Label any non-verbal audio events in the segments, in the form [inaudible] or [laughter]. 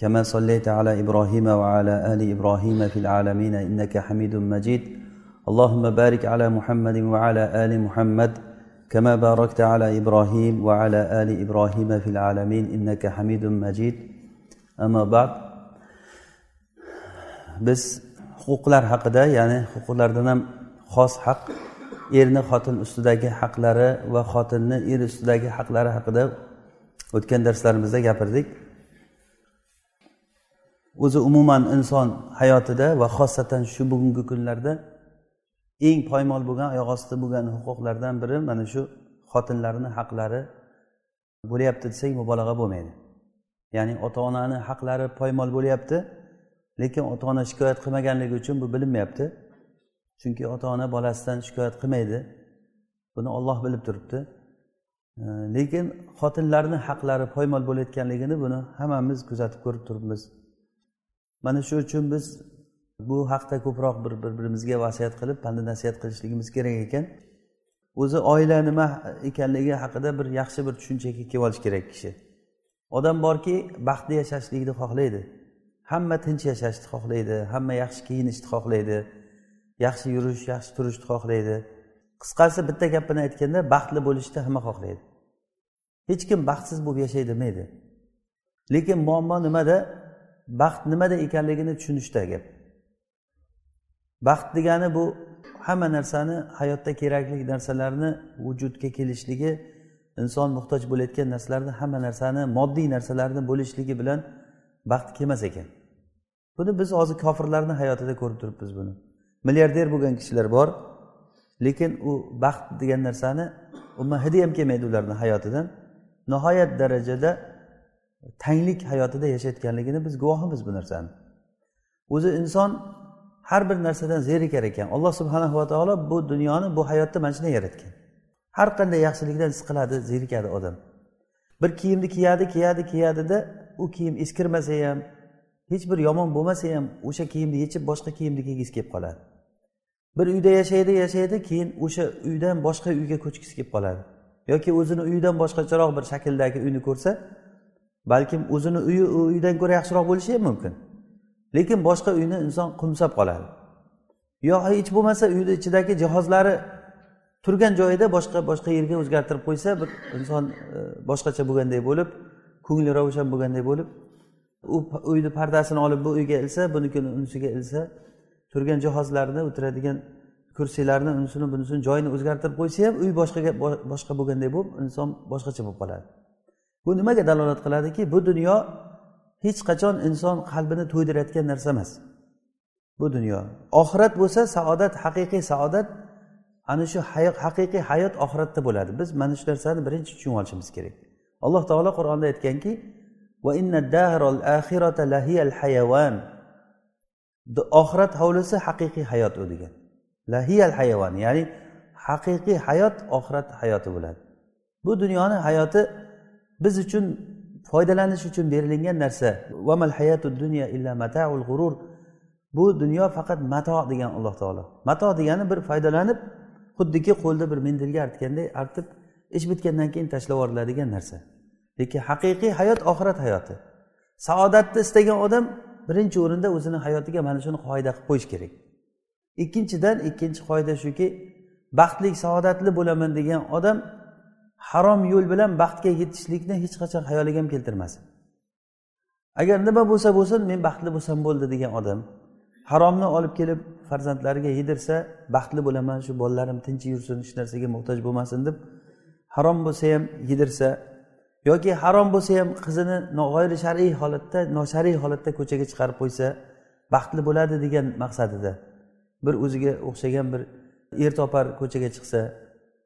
كما صليت على إبراهيم وعلى آل إبراهيم في العالمين إنك حميد مجيد. اللهم بارك على محمد وعلى آل محمد كما باركت على إبراهيم وعلى آل إبراهيم في العالمين إنك حميد مجيد. أما بعد biz huquqlar haqida ya'ni huquqlardan ham xos haq erni xotin ustidagi haqlari va xotinni er ustidagi haqlari haqida o'tgan darslarimizda gapirdik. O'zi umuman inson hayotida va xosatan shu bugungi kunlarda eng poymol bo'lgan oyoq osti bo'lgan huquqlardan biri mana shu xotinlarni haqlari bo'lyapti desak mubolag'a bo'lmaydi. Ya'ni ota onani haqlari poymol bo'lyapti lekin ota ona shikoyat qilmaganligi uchun bu bilinmayapti. Chunki ota ona bolasidan shikoyat qilmaydi. Buni olloh bilib turibdi. Lekin xotinlarni haqlari poymol bo'layotganligini buni hammamiz kuzatib ko'rib turibmiz. Mana shu uchun biz bu haqda ko'proq bir bir birimizga vasiyat qilib panda nasihat qilishligimiz kerak ekan. O'zi oila nima ekanligi haqida bir yaxshi bir tushunchaga kelib olish kerak kishi. Odam borki baxtli yashashlikni xohlaydi. Hamma tinch yashashni xohlaydi hamma yaxshi kiyinishni xohlaydi yaxshi yurish yaxshi turishni xohlaydi. Qisqasi bitta gap bilan aytganda baxtli bo'lishni hamma xohlaydi. Hech kim baxtsiz bo'lib yashay demaydi. Lekin muammo nimada? Baxt nimada ekanligini tushunishda gap. Baxt degani bu hamma narsani hayotda kerakli narsalarni vujudga kelishligi inson muhtoj bo'layotgan narsalarni hamma narsani moddiy narsalarni bo'lishligi bilan baxt kelmas ekan. Buni biz hozir kofirlarni hayotida ko'rib turibmiz buni. Milliarder bo'lgan kishilar bor lekin u baxt degan narsani umuman hidi ham kelmaydi ularni hayotidan. Nihoyat darajada tanglik hayotida yashayotganligini biz guvohimiz bu narsani. O'zi inson har bir narsadan zerikar ekan. Alloh subhana va taolo bu dunyoni bu hayotni mana shunday yaratgan. Har qanday yaxshilikdan siqiladi zerikadi odam. Bir kiyimni kiyadi kiyadi kiyadida u kiyim eskirmasa ham hech bir yomon bo'lmasa ham o'sha kiyimni yechib boshqa kiyimni kiygisi kelib qoladi. Bir uyda yashaydi yashaydi keyin o'sha uydan boshqa uyga ko'chgisi kelib qoladi. Yoki o'zini uyidan boshqacharoq bir shakldagi uyni ko'rsa balkim o'zini uyi u uydan ko'ra yaxshiroq bo'lishi ham mumkin. Lekin boshqa uyni inson qumsab qoladi. Yo hech bo'lmasa uyni ichidagi jihozlari turgan joyida boshqa boshqa yerga o'zgartirib qo'ysa bir inson e, boshqacha bo'lganday bo'lib ko'ngli ravshan bo'lganday bo'lib u uyni pardasini olib bu uyga ilsa bunikini unisiga ilsa turgan jihozlarni o'tiradigan kursilarni unisini bunisini joyini o'zgartirib qo'ysa ham uy boshqaga boshqa bo'lganday bo'lib inson boshqacha bo'lib qoladi. Bu nimaga dalolat qiladiki? Bu dunyo hech qachon inson qalbini to'ydirayotgan narsa emas. Bu dunyo. Oxirat bo'lsa saodat haqiqiy saodat ana shu haqiqiy hayot oxiratda bo'ladi. Biz mana shu narsani birinchi tushunib olishimiz kerak. Alloh taolo qur'onda aytganki oxirat hovlisi haqiqiy hayot u degan. Lahiyal hayvon ya'ni haqiqiy hayot oxirat hayoti bo'ladi. Bu dunyoni hayoti biz uchun foydalanish uchun berilingan narsa. Vamal hayatu dunya illa mataul g'urur bu dunyo faqat mato degan alloh taolo. Mato degani bir foydalanib xuddiki qo'lda bir mendilga artganday artib ish bitgandan keyin tashlab yuboriladigan narsa. Lekin haqiqiy hayot oxirat hayoti. Saodatni istagan odam birinchi o'rinda o'zini hayotiga mana shuni qoida qilib qo'yish kerak. Ikkinchidan ikkinchi qoida shuki baxtli saodatli bo'laman degan odam harom yo'l bilan baxtga yetishlikni hech qachon xayoliga ham keltirmasin agar nima bo'lsa bo'lsin men baxtli bo'lsam bo'ldi degan odam haromni olib kelib farzandlariga yedirsa baxtli bo'laman shu bolalarim tinch yursin hech narsaga muhtoj bo'lmasin deb harom bo'lsa ham yedirsa yoki harom bo'lsa ham qizini g'oyri shar'iy holatda noshariy holatda ko'chaga chiqarib qo'ysa baxtli bo'ladi degan maqsadida bir o'ziga o'xshagan bir er topar ko'chaga chiqsa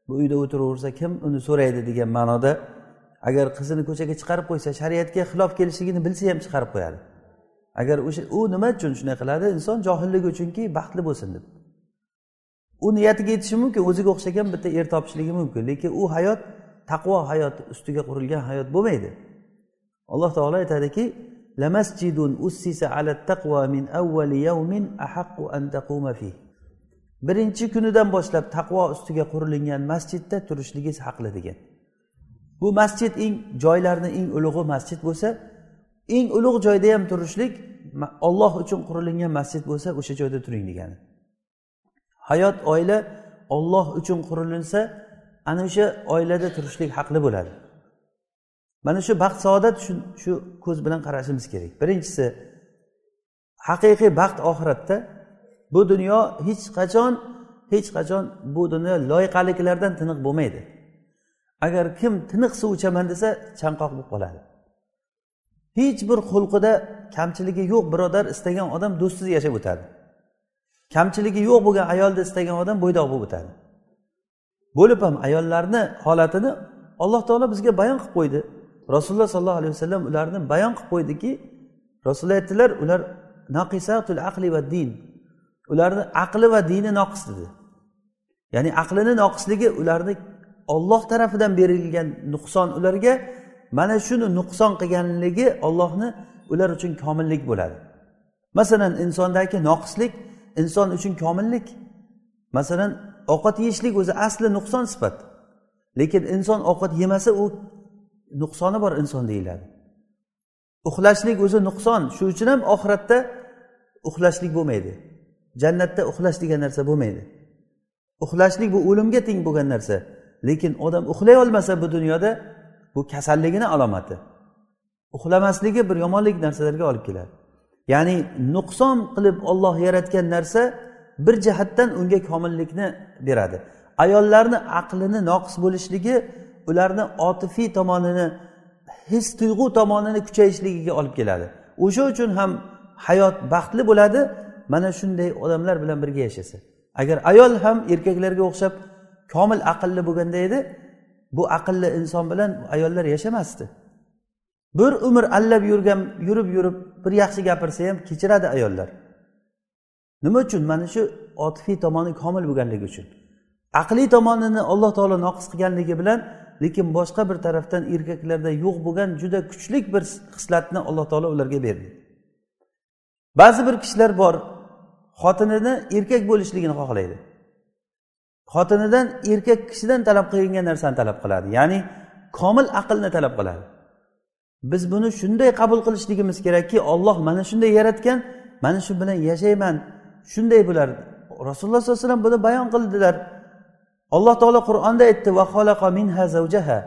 bu uyda o'tiraversa kim uni so'raydi degan ma'noda agar qizini ko'chaga chiqarib qo'ysa shariatga xilof kelishligini bilsa ham chiqarib qo'yadi. Agar o'sha u nima uchun shunday qiladi? Inson johilligi uchunki baxtli bo'lsin deb. U niyatiga yetishi mumkin o'ziga o'xshagan bitta er topishligi mumkin lekin u hayot taqvo hayot ustiga qurilgan hayot bo'lmaydi. Alloh taolo aytadiki birinchi kunidan boshlab taqvo ustiga qurilingan masjidda turishligingiz haqli degan bu masjid eng joylarni eng ulug'i masjid bo'lsa eng ulug' joyda ham turishlik olloh uchun qurilingan masjid bo'lsa o'sha joyda turing degani. Hayot oila olloh uchun qurilinsa ana o'sha oilada turishlik haqli bo'ladi. Mana shu baxt saodat shu ko'z bilan qarashimiz kerak. Birinchisi haqiqiy baxt oxiratda bu dunyo hech qachon hech qachon bu dunyo loyqaliklardan tiniq bo'lmaydi. Agar kim tiniq suv ichaman desa chanqoq bo'lib qoladi. Hech bir xulqida kamchiligi yo'q birodar istagan odam do'stsiz yashab o'tadi. Kamchiligi yo'q bo'lgan ayolni istagan odam bo'ydoq bo'lib o'tadi. Bo'lib ham ayollarni holatini alloh taolo bizga bayon qilib qo'ydi. Rasululloh sollallohu alayhi vasallam ularni bayon qilib qo'ydiki rasululloh aytdilar ular naqisatul aqli va din. Ularni aqli va dini noqis dedi ya'ni aqlini noqisligi ularni olloh tarafidan berilgan nuqson ularga mana shuni nuqson qilganligi ollohni ular uchun komillik bo'ladi. Masalan insondagi noqislik inson uchun komillik. Masalan ovqat yeyishlik o'zi asli nuqson sifat. Lekin inson ovqat yemasa u nuqsoni bor inson deyiladi. Uxlashlik o'zi nuqson shuning uchun ham oxiratda uxlashlik bo'lmaydi. Jannatda uxlash degan narsa bo'lmaydi. Uxlashlik bu o'limga teng bo'lgan narsa. Lekin odam uxlay olmasa bu dunyoda bu kasalligini alomati. Uxlamasligi bir yomonlik narsalarga olib keladi. Ya'ni nuqson qilib olloh yaratgan narsa bir jihatdan unga komillikni beradi. Ayollarni aqlini noqis bo'lishligi ularni otifiy tomonini his tuyg'u tomonini kuchayishligiga olib keladi. O'sha uchun ham hayot baxtli bo'ladi. Mana shunday odamlar bilan birga yashasa agar ayol ham erkaklarga o'xshab komil aqlli bo'lganda edi bu aqlli inson bilan ayollar yashamasdi. Bir umr allab yurgan yurib yurib bir yaxshi gapirsa ham kechiradi ayollar. Nima uchun? Mana shu otifiy tomoni komil bo'lganligi uchun. Aqliy tomonini alloh taolo noqis qilganligi bilan lekin boshqa bir tarafdan erkaklarda yo'q bo'lgan juda kuchli bir xislatni alloh taolo ularga berdi. Ba'zi bir kishilar bor xotinini erkak bo'lishligini xohlaydi. Xotinidan erkak kishidan talab qilingan narsani talab qiladi. Ya'ni komil aqlni talab qiladi. Biz buni shunday qabul qilishligimiz kerakki olloh mana shunday yaratgan mana shu bilan yashayman shunday bular. Rasululloh sollallohu alayhi vasallam buni bayon qildilar. Alloh taolo qur'onda aytdi minha zavjaha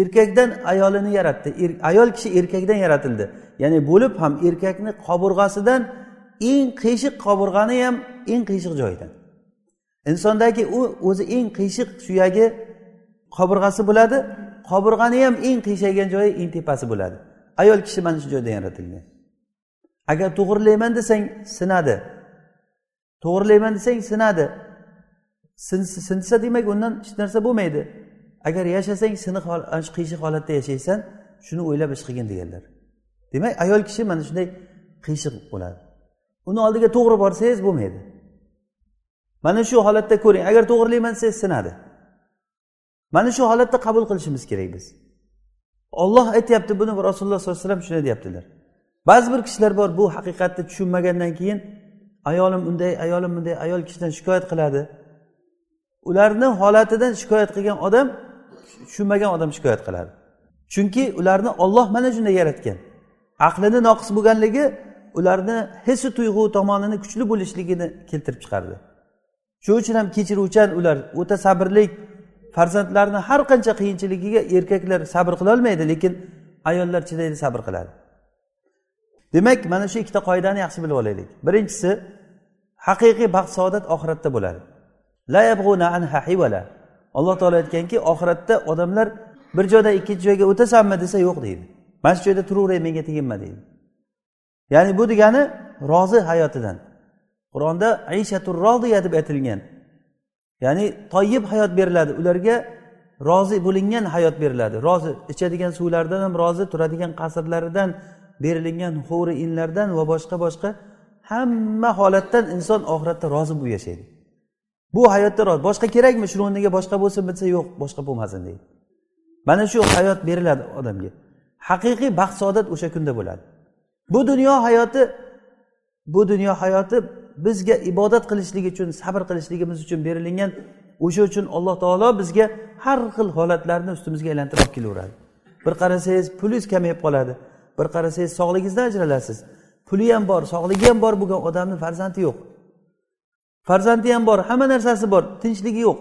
erkakdan ayolini yaratdi. Er, ayol kishi erkakdan yaratildi. Ya'ni bo'lib ham erkakni qoburg'asidan eng qiyshiq qobirg'ani ham eng qiyshiq joyidan insondagi u o'zi eng qiyshiq suyagi qobirg'asi bo'ladi qobirg'ani ham eng qiyshaygan joyi eng tepasi bo'ladi. Ayol kishi mana shu joydan yaratilgan. Agar to'g'irlayman desang sinadi. To'g'irlayman desang sinadi. Sinsa demak undan hech narsa bo'lmaydi. Agar yashasang siniq shu qiyshiq holatda yashaysan shuni o'ylab ish qilgin deganlar. Demak ayol kishi mana shunday qiyshiq bo'ladi. Uni oldiga to'g'ri borsangiz bo'lmaydi. Mana shu holatda ko'ring agar to'g'irlayman desangiz sinadi. Mana shu holatda qabul qilishimiz kerak biz. Olloh aytyapti buni rasululloh sollallohu alayhi vasallam shunday deyaptilar ba'zi bir kishilar bor bu haqiqatni tushunmagandan keyin ayolim unday ayolim bunday ayol kishidan shikoyat qiladi. Ularni holatidan shikoyat qilgan odam tushunmagan odam shikoyat qiladi. Chunki ularni olloh mana shunday yaratgan. Aqlini noqis bo'lganligi ularni hissi tuyg'u tomonini kuchli bo'lishligini keltirib chiqardi. Shuning uchun ham kechiruvchan ular o'ta sabrlik farzandlarni har qancha qiyinchiligiga erkaklar sabr qilolmaydi lekin ayollar chidaydi sabr qiladi. Demak mana shu ikkita qoidani yaxshi bilib olaylik. Birinchisi haqiqiy baxt saodat oxiratda bo'ladi. Alloh taolo aytganki oxiratda odamlar bir joydan ikkinchi joyga o'tasanmi desa yo'q deydi. Mana shu joyda turaveray menga teginma deydi. Ya'ni bu degani rozi hayotidan. Qur'onda ayshatur roziya deb aytilgan. Ya'ni toyib hayot beriladi. Ularga rozi bo'lingan hayot beriladi. Rozi ichadigan suvlaridan ham rozi turadigan qasrlaridan berilingan huri inlardan va boshqa boshqa hamma holatdan inson oxiratda rozi bo'lib yashaydi. Bu hayotda rozi. Boshqa kerakmi? Shuni o'rniga boshqa bo'lsin bitsa yo'q boshqa bo'lmasin deydi. Mana shu hayot beriladi odamga. Haqiqiy baxt saodat o'sha kunda bo'ladi. Bu dunyo hayoti bu dunyo hayoti bizga ibodat qilishlik uchun sabr qilishligimiz uchun berilingan o'sha uchun alloh taolo bizga har xil holatlarni ustimizga aylantirib olib kelaveradi. Bir qarasangiz pulingiz kamayib qoladi bir qarasangiz sog'ligingizdan ajralasiz. Puli ham bor sog'ligi ham bor bo'lgan odamni farzandi yo'q. Farzandi ham bor hamma narsasi bor tinchligi yo'q.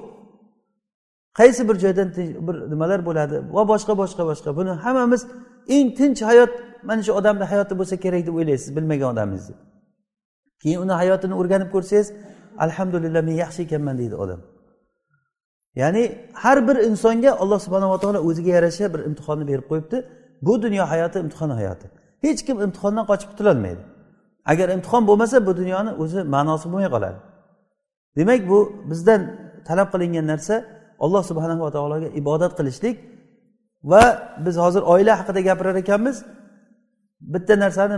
Qaysi bir joydan bir nimalar bo'ladi va boshqa boshqa boshqa. Buni hammamiz eng tinch hayot mana shu odamni hayoti bo'lsa kerak deb o'ylaysiz bilmagan odamingizni. Keyin uni hayotini o'rganib ko'rsangiz alhamdulillah men yaxshi ekanman deydi odam. Ya'ni har bir insonga alloh subhanava taolo o'ziga yarasha bir imtihonni berib qo'yibdi. Bu dunyo hayoti imtihon hayoti. Hech kim imtihondan qochib qutulolmaydi. Agar imtihon bo'lmasa bu dunyoni o'zi ma'nosi bo'lmay qoladi. Demak bu bizdan talab qilingan narsa alloh subhanava taologa ibodat qilishlik va biz hozir oila haqida gapirar ekanmiz. Bitta narsani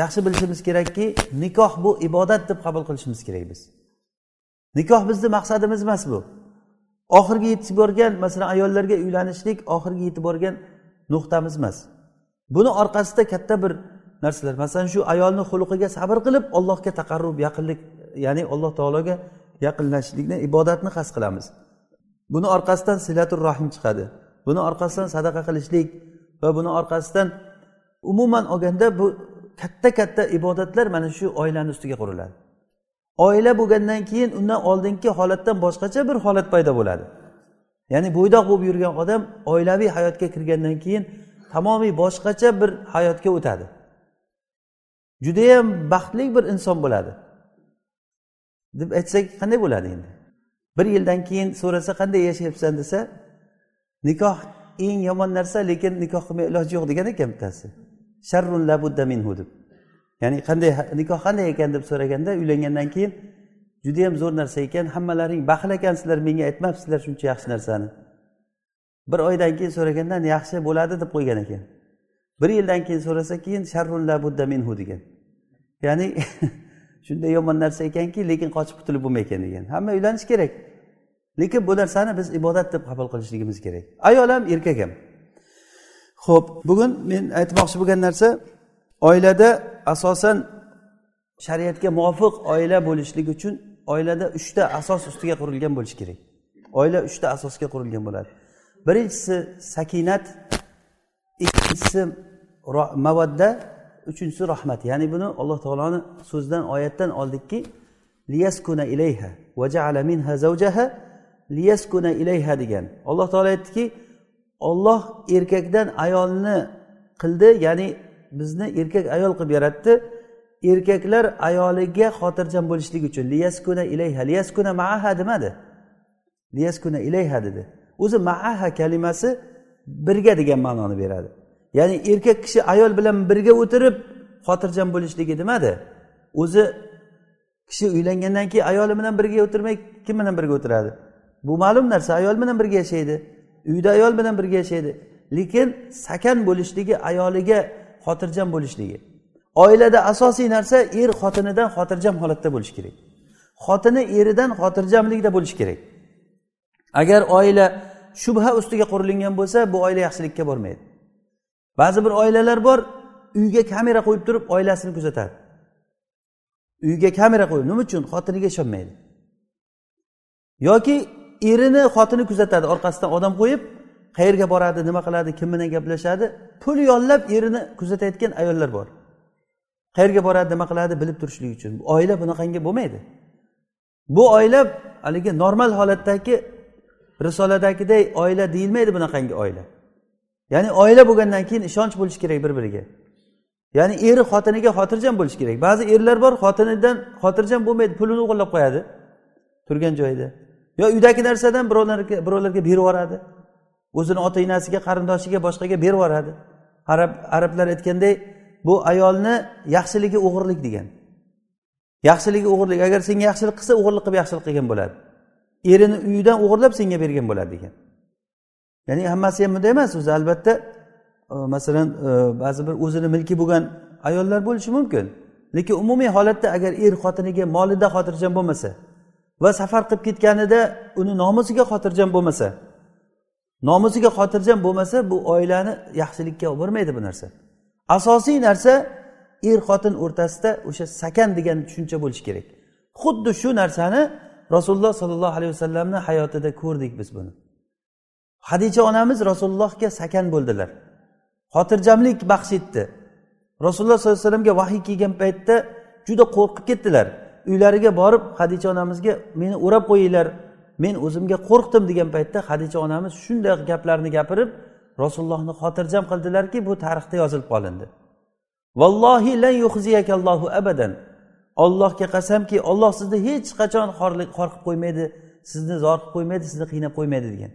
yaxshi bilishimiz kerakki nikoh bu ibodat deb qabul qilishimiz kerak biz. Nikoh bizni maqsadimiz emas bu. Oxirgi yetib borgan masalan ayollarga uylanishlik oxirgi yetib borgan nuqtamiz emas. Buni orqasida katta bir narsalar masalan shu ayolni xulqiga sabr qilib allohga taqarrub yaqinlik ya'ni alloh taologa yaqinlashishlikni ibodatni qasd qilamiz. Buni orqasidan silatur rohim chiqadi. Buni orqasidan sadaqa qilishlik va buni orqasidan umuman olganda bu katta katta ibodatlar mana shu oilani ustiga quriladi. Oila bo'lgandan keyin undan oldingi holatdan boshqacha bir holat paydo bo'ladi. Ya'ni bo'ydoq bo'lib yurgan odam oilaviy hayotga kirgandan keyin tamomiy boshqacha bir hayotga o'tadi. Judayam baxtli bir inson bo'ladi. Deb aytsak qanday bo'ladi endi? Bir yildan keyin so'rasa qanday yashayapsan desa nikoh eng yomon narsa lekin nikoh qilmay iloji yo'q degan ekan bittasi. Sharrun labudda minhu deb. Ya'ni qanday nikoh qanday ekan deb so'raganda uylangandan keyin judayam zo'r narsa ekan hammalaring baxil ekansizlar menga aytmabsizlar shuncha yaxshi narsani. Bir oydan keyin so'ragandan yaxshi bo'ladi deb qo'ygan ekan. Bir yildan keyin so'rasa keyin sharrun labudda minhu degan. Ya'ni [laughs] shunday yomon narsa ekanki lekin qochib qutulib bo'lmaykan degan. Hamma uylanish kerak. Lekin bu narsani biz ibodat deb qabul qilishligimiz kerak. Ayol ham erkak ham. Ho'p bugun men aytmoqchi bo'lgan narsa oilada asosan shariatga muvofiq oila bo'lishligi uchun oilada uchta asos ustiga qurilgan bo'lishi kerak. Oila uchta asosga qurilgan bo'ladi. Birinchisi sakinat ikkinchisi mavadda uchinchisi rahmat. Ya'ni buni alloh taoloni so'zidan oyatdan oldikki liyaskuna ilayha va jaala minha zavjaha liyaskuna ilayha degan. Alloh taolo aytdiki olloh erkakdan ayolni qildi ya'ni bizni erkak ayol qilib yaratdi. Erkaklar ayoliga xotirjam bo'lishlik uchun liyaskuna ilayha liyaskuna maaha demadi. Liyaskuna ilayha dedi. O'zi maaha kalimasi birga degan ma'noni beradi. Ya'ni erkak kishi ayol bilan birga o'tirib xotirjam bo'lishligi demadi. O'zi kishi uylangandan keyin ayoli bilan birga o'tirmay kim bilan birga o'tiradi? Bu ma'lum narsa ayol bilan birga yashaydi. Uyda ayol bilan birga yashaydi. Lekin sakan bo'lishligi ayoliga xotirjam bo'lishligi. Oilada asosiy narsa er xotinidan xotirjam holatda bo'lishi kerak. Xotini eridan xotirjamlikda bo'lishi kerak. Agar oila shubha ustiga qurilingan bo'lsa bu oila yaxshilikka bormaydi. Ba'zi bir oilalar bor uyga kamera qo'yib turib oilasini kuzatadi. Uyga kamera qo'yib nima uchun? Xotiniga ishonmaydi. Yoki erini xotini kuzatadi. Orqasidan odam qo'yib qayerga boradi nima qiladi kim bilan gaplashadi. Pul yollab erini kuzatayotgan ayollar bor. Qayerga boradi nima qiladi bilib turishlik uchun. Oila bunaqangi bo'lmaydi. Bu oila haligi normal holatdagi risoladagiday oila deyilmaydi bunaqangi oila. Ya'ni oila bo'lgandan keyin ishonch bo'lishi kerak bir biriga ya'ni eri xotiniga xotirjam bo'lishi kerak. Ba'zi erlar bor xotinidan xotirjam bo'lmaydi pulini o'g'irlab qo'yadi turgan joyida. Yo uydagi narsadan birovlarga birovlarga berib yuboradi. O'zini ota enasiga qarindoshiga boshqaga berib yuboradi. Arab arablar aytganday bu ayolni yaxshiligi o'g'irlik degan. Yaxshiligi o'g'irlik agar senga yaxshilik qilsa o'g'irlik qilib yaxshilik qilgan bo'ladi. Erini uyidan o'g'irlab senga bergan bo'ladi degan. Ya'ni hammasi ham bunday emas o'zi albatta e, masalan e, ba'zi bir o'zini milki bo'lgan ayollar bo'lishi mumkin. Lekin umumiy holatda agar er xotiniga molida xotirjam bo'lmasa va safar qilib ketganida uni nomusiga xotirjam bo'lmasa nomusiga xotirjam bo'lmasa bu oilani yaxshilikka olib bormaydi bu narsa. Asosiy narsa er xotin o'rtasida o'sha sakan degan tushuncha bo'lishi kerak. Xuddi shu narsani rasululloh sollallohu alayhi vasallamni hayotida ko'rdik biz buni. Hadicha onamiz rasulullohga sakan bo'ldilar. Xotirjamlik baxsh etdi. Rasululloh sollallohu alayhi vasallamga vahiy kelgan paytda juda qo'rqib ketdilar. Uylariga borib hadicha onamizga meni o'rab qo'yinglar men o'zimga qo'rqdim degan paytda hadicha onamiz shunday gaplarni gapirib rasulullohni xotirjam qildilarki bu tarixda yozilib qolindi. Vallohi lan yuhziyakallohu abadan. Ollohga qasamki olloh sizni hech qachon xor qilib qo'ymaydi sizni zor qilib qo'ymaydi sizni qiynab qo'ymaydi degan.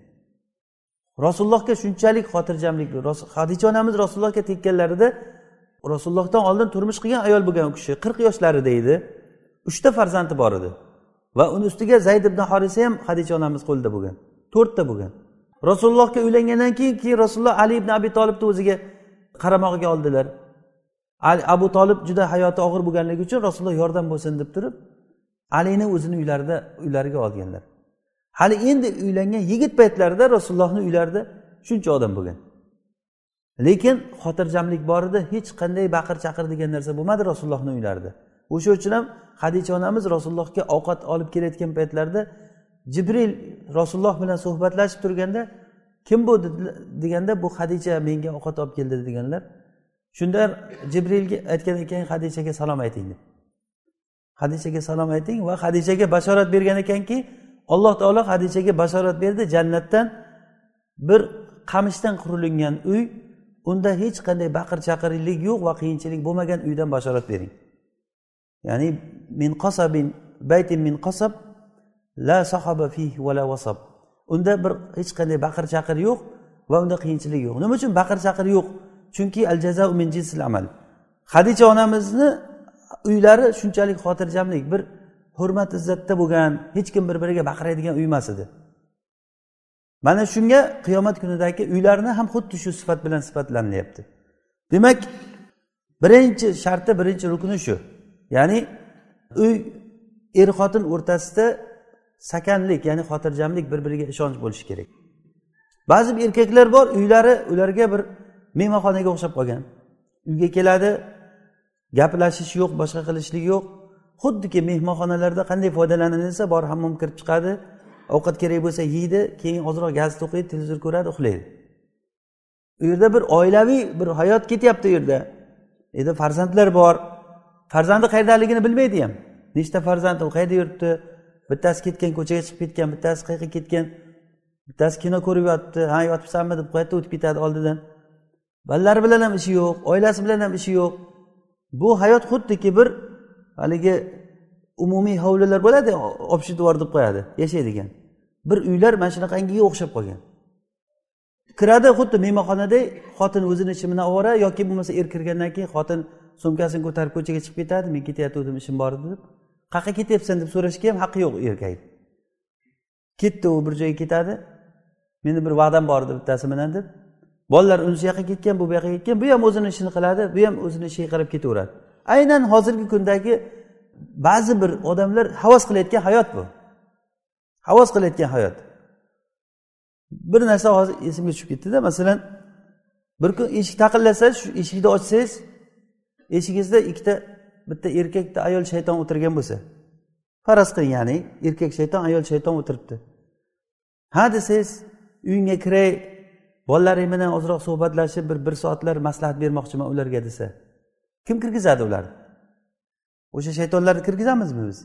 Rasulullohga shunchalik xotirjamlik hadicha onamiz rasulullohga tekkanlarida rasulullohdan oldin turmush qilgan ayol bo'lgan u kishi qirq yoshlarida edi uchta farzandi bor edi. Va uni ustiga zayd ibn horisa ham hadicha onamiz qo'lida bo'lgan to'rtta bo'lgan. Rasulullohga uylangandan keyin keyin rasululloh ali ibn abi tolibni o'ziga qaramog'iga oldilar. Ali abu tolib juda hayoti og'ir bo'lganligi uchun rasululloh yordam bo'lsin deb turib alini o'zini uylarida uylariga olganlar. Hali endi uylangan yigit paytlarida rasulullohni uylarida shuncha odam bo'lgan. Lekin xotirjamlik bor edi hech qanday baqir chaqir degan narsa bo'lmadi rasulullohni uylarida. O'sha uchun ham hadicha onamiz rasulullohga ovqat olib kelayotgan paytlarida jibril rasululloh bilan suhbatlashib turganda kim bu? deganda bu hadicha menga ovqat olib keldi deganlar. Shunda jibrilga aytgan ekan hadichaga salom ayting deb hadichaga salom ayting va hadichaga bashorat bergan ekanki alloh taolo hadichaga bashorat berdi jannatdan bir qamishdan qurilingan uy unda hech qanday baqir chaqirlik yo'q va qiyinchilik bo'lmagan uydan bashorat bering. Ya'ni min qasabin baytin min qasab la sahaba fih va la vasab unda bir hech qanday baqir chaqir yo'q va unda qiyinchilik yo'q. Nima uchun baqir chaqir yo'q? Chunki al jazau min jinsil amal. Hadicha onamizni uylari shunchalik xotirjamlik bir hurmat izzatda bo'lgan hech kim bir biriga baqiradigan uy emas edi. Mana shunga qiyomat kunidagi uylarni ham xuddi shu sifat bilan sifatlanilyapti demak birinchi sharti birinchi rukni shu. Ya'ni uy er xotin o'rtasida sakanlik ya'ni xotirjamlik bir biriga ishonch bo'lishi kerak. Ba'zi bir erkaklar bor uylari ularga bir mehmonxonaga o'xshab qolgan. Uyga keladi gaplashish yo'q boshqa qilishlik yo'q. Xuddiki mehmonxonalarda qanday foydalanilsa bor hammom kirib chiqadi. Ovqat kerak bo'lsa yeydi keyin ozroq gaz to'qiydi televizor ko'radi uxlaydi. U yerda bir oilaviy bir hayot ketyapti u yerda. Endi farzandlar bor. Farzandi qayerdaligini bilmaydi ham. Nechta farzand u qayerda yuribdi? Bittasi ketgan ko'chaga chiqib ketgan bittasi qayerga ketgan? Bittasi kino ko'rib yotibdi. Ha yotibsanmi deb qayerda o'tib ketadi oldidan? Bolalari bilan ham ishi yo'q oilasi bilan ham ishi yo'q. Bu hayot xuddiki bir haligi umumiy hovlilar bo'ladi общий двор deb qo'yadi yashaydigan. Bir uylar mana shunaqangiga o'xshab qolgan. Kiradi xuddi mehmonxonaday xotin o'zini ishi bilan ovora yoki bo'lmasa er kirgandan keyin xotin sumkasini ko'tarib ko'chaga chiqib ketadi men ketayotgandim ishim bor edi deb. Qayerqa ketyapsan deb so'rashga ham haqqi yo'q erkakni ketdi u bir joyga ketadi. Meni bir va'dam bor edi bittasi bilan deb. Bolalar unisi yoqqa ketgan bu bu yoqqa ketgan bu ham o'zini ishini qiladi bu ham o'zini ishiga qarab ketaveradi. Aynan hozirgi kundagi ba'zi bir odamlar havas qilayotgan hayot bu. Havas qilayotgan hayot. Bir narsa hozir esimga tushib ketdida masalan bir kun eshik taqillasa shu eshikni ochsangiz eshigingizda ikkita bitta erkak bitta ayol shayton o'tirgan bo'lsa. Faraz qiling ya'ni erkak shayton ayol shayton o'tiribdi. Ha desangiz uyingga kiray bolalaring bilan ozroq suhbatlashib bir bir soatlar maslahat bermoqchiman ularga desa? Kim kirgizadi ularni o'sha shaytonlarni kirgizamizmi biz?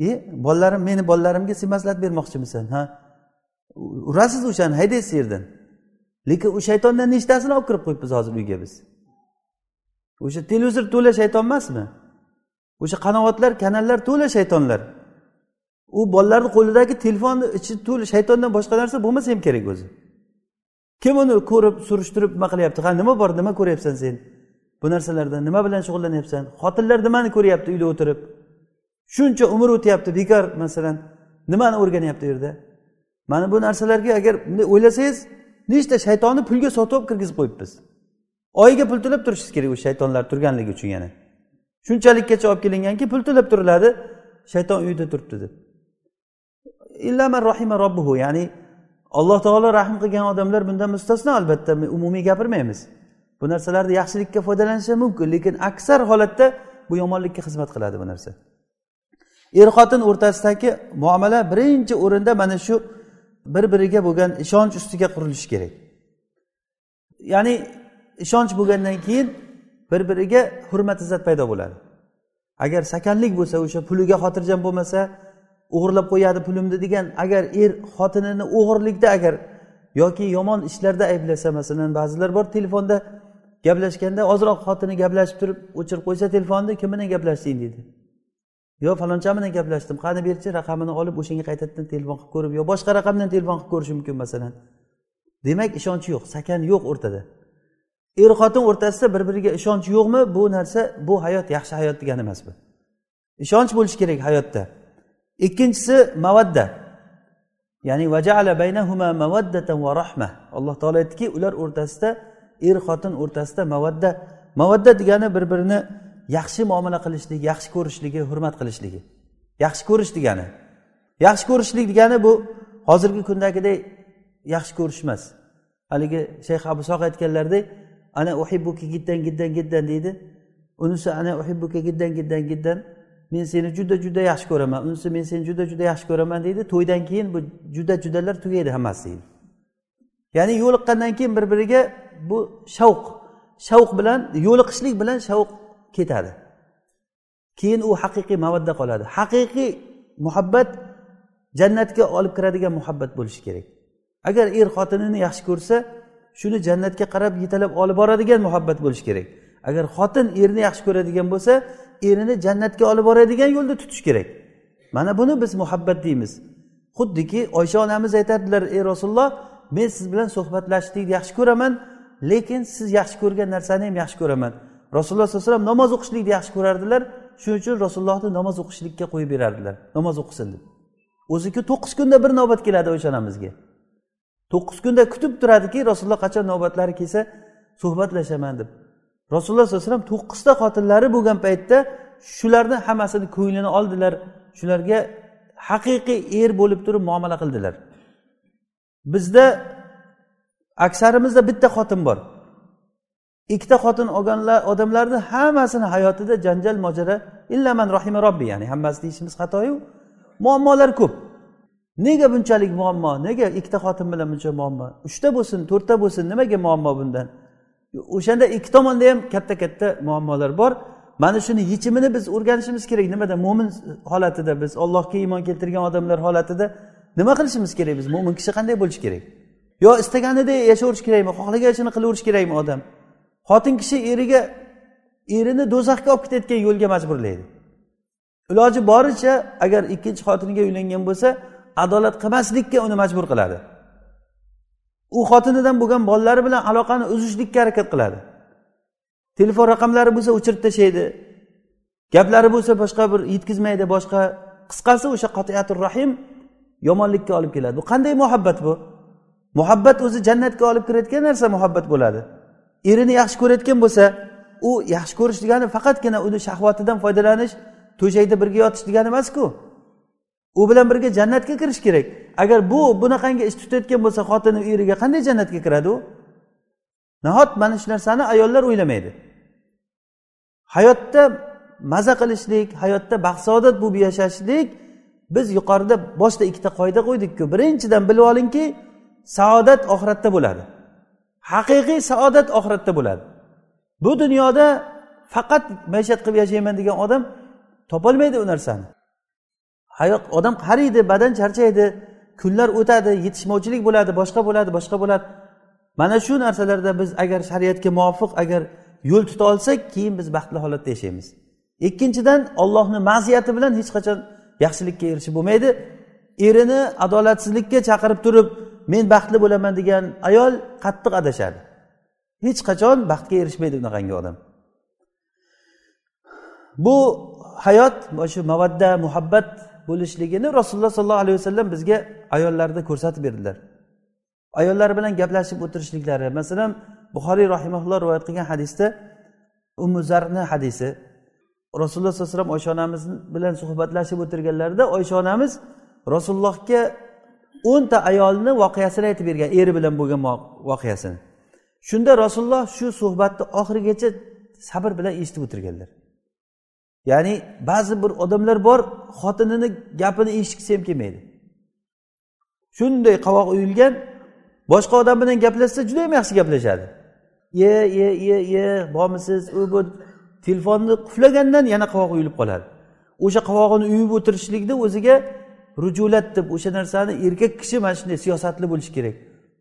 E bolalarim meni bolalarimga sen maslahat bermoqchimisan ha? Urasiz o'shani haydaysiz yerdan. Lekin u shaytondan nechtasini olib kirib qo'yibmiz hozir uyga biz? O'sha televizor to'la shayton emasmi? o'sha qanoatlar kanallar to'la shaytonlar. U bolalarni qo'lidagi telefonni ichi to'la shaytondan boshqa narsa bo'lmasa ham kerak o'zi. Kim uni ko'rib surishtirib nima qilyapti? Ha nima bor nima ko'ryapsan sen? Bu narsalardan nima bilan shug'ullanyapsan? Xotinlar nimani ko'ryapti uyda o'tirib? Shuncha umr o'tyapti bekor masalan nimani o'rganyapti u yerda? Mana bu narsalarga agar bunday o'ylasangiz nechta shaytonni pulga sotib olib kirgizib qo'yibmiz? Oyiga pul to'lab turishingiz kerak o'sha shaytonlar turganligi uchun yana. Shunchalikkacha olib kelinganki pul to'lab turiladi shayton uyida turibdi deb. Illaman rohima robbuhu ya'ni alloh taolo rahm qilgan odamlar bundan mustasno albatta umumiy gapirmaymiz. Bu narsalarni yaxshilikka foydalanishi mumkin lekin aksar holatda bu yomonlikka xizmat qiladi bu narsa. Er xotin o'rtasidagi muomala birinchi o'rinda mana shu bir biriga bo'lgan ishonch ustiga qurilishi kerak. Ya'ni ishonch bo'lgandan keyin bir biriga hurmat izzat paydo bo'ladi. Agar sakanlik bo'lsa o'sha puliga xotirjam bo'lmasa o'g'irlab qo'yadi pulimni degan agar er xotinini o'g'irlikda agar yoki yomon ishlarda ayblasa masalan ba'zilar bor telefonda gaplashganda ozroq xotini gaplashib turib o'chirib qo'ysa telefonni kim bilan gaplashding deydi. Yo faloncha bilan gaplashdim qani berchi raqamini olib o'shanga qaytadan telefon qilib ko'rib yo boshqa raqamdan telefon qilib ko'rishi mumkin masalan. Demak ishonch yo'q sakan yo'q o'rtada. Er xotin o'rtasida bir biriga ishonch yo'qmi? Bu narsa bu hayot yaxshi hayot degani emas bu. Ishonch bo'lishi kerak hayotda. Ikkinchisi mavadda ya'ni vajala baynahuma mavaddatan va rahma. Alloh taolo aytdiki ular o'rtasida er xotin o'rtasida mavadda mavadda degani bir birini yaxshi muomala qilishlik yaxshi ko'rishligi hurmat qilishligi. Yaxshi ko'rish degani. Yaxshi ko'rishlik degani bu hozirgi kundagidek yaxshi ko'rish emas. Haligi shayx abu soq aytganlaridek ana uhibbuki giddan giddan giddan deydi. Unisi ana uhibbuka giddan giddan giddan. Men seni juda juda yaxshi ko'raman. Unisi men seni juda juda yaxshi ko'raman deydi. To'ydan keyin bu juda judalar tugaydi hammasi deydi. Ya'ni yo'liqqandan keyin bir biriga bu shavq shavq bilan yo'liqishlik bilan shavq ketadi. Keyin u haqiqiy mavadda qoladi. Haqiqiy muhabbat jannatga olib kiradigan muhabbat bo'lishi kerak. Agar er xotinini yaxshi ko'rsa shuni jannatga qarab yetalab olib boradigan muhabbat bo'lishi kerak. Agar xotin erni yaxshi ko'radigan bo'lsa erini jannatga olib boradigan yo'lda tutish kerak. Mana buni biz muhabbat deymiz. Xuddiki oysha onamiz aytadilar ey rasululloh men siz bilan suhbatlashishlikni yaxshi ko'raman lekin siz yaxshi ko'rgan narsani ham yaxshi ko'raman. Rasululloh sallallohu alayhi vasallam namoz o'qishlikni yaxshi ko'rardilar. Shuning uchun rasulullohni namoz o'qishlikka qo'yib berardilar. Namoz o'qisin deb. O'ziku to'qqiz kunda bir navbat keladi oysha onamizga. To'qqiz kunda kutib turadiki rasululloh qachon navbatlari kelsa suhbatlashaman deb. Rasululloh sallallohu alayhi vasallam to'qqizta xotinlari bo'lgan paytda shularni hammasini ko'nglini oldilar. Shularga haqiqiy er bo'lib turib muomala qildilar. Bizda aksarimizda bitta xotin bor. Ikkita xotin olganlar odamlarni hammasini hayotida janjal mojaro illaman rohima robbi ya'ni hammasi deyishimiz xatoyu. Muammolar ko'p. Nega bunchalik muammo? Nega ikkita xotin bilan buncha muammo? Uchta bo'lsin to'rtta bo'lsin nimaga muammo bundan? O'shanda ikki tomonda ham katta katta muammolar bor. Mana shuni yechimini biz o'rganishimiz kerak. Nimada? Mo'min holatida biz allohga iymon keltirgan odamlar holatida nima qilishimiz kerak? Biz mo'min kishi qanday bo'lishi kerak? Yo istaganidek yashayverish kerakmi xohlaganishini qilaverish kerakmi odam? Xotin kishi eriga erini do'zaxga olib ketayotgan yo'lga majburlaydi. Iloji boricha agar ikkinchi xotiniga uylangan bo'lsa adolat qilmaslikka uni majbur qiladi. U xotinidan bo'lgan bolalari bilan aloqani uzishlikka harakat qiladi. Telefon raqamlari bo'lsa o'chirib tashlaydi gaplari bo'lsa boshqa bir yetkazmaydi boshqa qisqasi o'sha qotiyatur rahim yomonlikka olib keladi. Bu qanday muhabbat bu? Muhabbat o'zi jannatga olib kirayotgan narsa muhabbat bo'ladi. Erini yaxshi ko'rayotgan bo'lsa u yaxshi ko'rish degani faqatgina uni shahvatidan foydalanish to'shakda birga yotish degani emasku. U bilan birga jannatga kirish kerak. Agar bu bunaqangi ish tutayotgan bo'lsa xotini eriga qanday jannatga kiradi u? Nahot mana shu narsani ayollar o'ylamaydi. Hayotda maza qilishlik hayotda baxtsaodat bo'lib yashashlik biz yuqorida boshida ikkita qoida qo'ydikku. Birinchidan bilib olingki saodat oxiratda bo'ladi. Haqiqiy saodat oxiratda bo'ladi. Bu dunyoda faqat maishat qilib yashayman degan odam topolmaydi u narsani. Hayot odam qariydi badan charchaydi kunlar o'tadi yetishmovchilik bo'ladi boshqa bo'ladi boshqa bo'ladi. Mana shu narsalarda biz agar shariatga muvofiq agar yo'l tuta olsak keyin biz baxtli holatda yashaymiz. Ikkinchidan ollohni ma'ziyati bilan hech qachon yaxshilikka erishib bo'lmaydi. Erini adolatsizlikka chaqirib turib men baxtli bo'laman degan ayol qattiq adashadi. Hech qachon baxtga erishmaydi bunaqangi odam. Bu hayot shu mavadda muhabbat bo'lishligini rasululloh sollallohu alayhi vasallam bizga ayollarda ko'rsatib berdilar. Ayollar bilan gaplashib o'tirishliklari masalan buxoriy rahimaulloh rivoyat qilgan hadisda umuzarni hadisi rasululloh sallallohu alayhi vasallam oysha onamiz bilan suhbatlashib o'tirganlarida oysha onamiz rasulullohga o'nta ayolni voqeasini aytib bergan eri bilan bo'lgan voqeasini. Shunda rasululloh shu suhbatni oxirigacha sabr bilan eshitib o'tirganlar. Ya'ni ba'zi bir odamlar bor xotinini gapini eshitgisi ham kelmaydi. Shunday qovoq uyilgan boshqa odam bilan gaplashsa juda yam yaxshi gaplashadi. Ye ye ye ye bormisiz? U bu telefonni quflagandan yana qovoq uyilib qoladi. O'sha qovog'ini uyib o'tirishlikni o'ziga rujulat deb o'sha narsani erkak kishi mana shunday siyosatli bo'lishi kerak.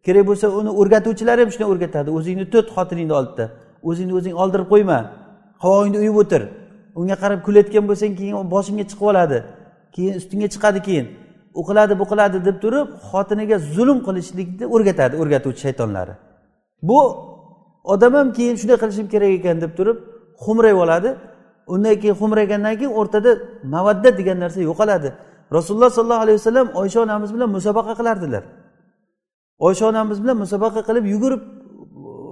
Kerak bo'lsa uni o'rgatuvchilar ham shunday o'rgatadi. O'zingni tut xotiningni oldida o'zingni o'zing oldirib qo'yma. Qovog'ingni uyib o'tir. Unga qarab kulayotgan bo'lsang keyin boshingga chiqib oladi. Keyin ustingga chiqadi keyin. U qiladi bu qiladi deb turib xotiniga zulm qilishlikni o'rgatadi o'rgatuvchi shaytonlari. Bu odam ham keyin shunday qilishim kerak ekan deb turib xumrayib oladi. Undan keyin xumraygandan keyin o'rtada mavaddat degan narsa yo'qoladi. Rasululloh sollallohu alayhi vasallam oysha onamiz bilan musobaqa qilardilar. Oysha onamiz bilan musobaqa qilib yugurib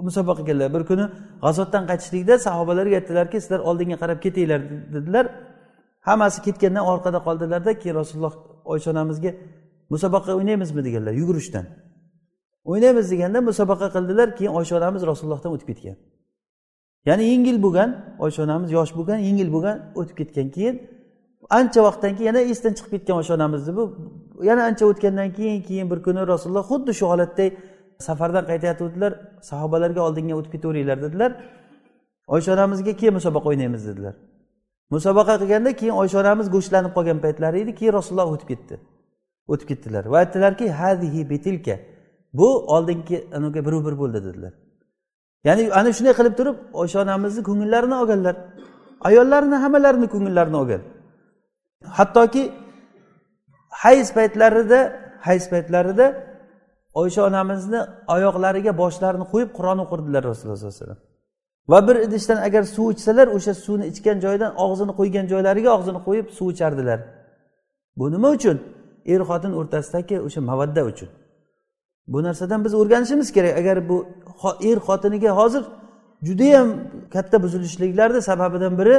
musobaqa bir kuni g'azotdan qaytishlikda sahobalarga aytdilarki sizlar oldinga qarab ketinglar dedilar. Hammasi ketgandan orqada qoldilarda keyin rasululloh oysha onamizga musobaqa o'ynaymizmi? deganlar yugurishdan. O'ynaymiz deganda musobaqa qildilar keyin oysha onamiz rasulullohdan o'tib ketgan. Ya'ni yengil bo'lgan oysha onamiz yosh bo'lgan yengil bo'lgan o'tib ketgan. Keyin ancha vaqtdan keyin yana esdan chiqib ketgan oysha onamizni bu? Yana ancha o'tgandan keyin keyin bir kuni rasululloh xuddi shu holatda safardan qaytayotgandilar sahobalarga oldinga o'tib ketaveringlar dedilar. Oysha onamizga keyin musobaqa o'ynaymiz dedilar. Musobaqa qilganda keyin oysha onamiz go'shtlanib qolgan paytlari edi keyin rasululloh o'tib ketdi. O'tib ketdilar va aytdilarki hadihi betilka bu oldingi anaga biru bir bo'ldi dedilar. Ya'ni ana shunday qilib turib oysha onamizni ko'ngillarini olganlar. Ayollarini hammalarini ko'ngillarini olgan. Hattoki hayz paytlarida hayz paytlarida oysha onamizni oyoqlariga boshlarini qo'yib qur'on o'qirdilar rasululloh sollallohu alayhi vasallam. Va bir idishdan agar suv ichsalar o'sha suvni ichgan joydan og'zini qo'ygan joylariga og'zini qo'yib suv ichardilar. Bu nima uchun? Er xotin o'rtasidagi o'sha mavadda uchun. Bu narsadan biz o'rganishimiz kerak. Agar bu er xotiniga hozir judayam katta buzilishliklarni sababidan biri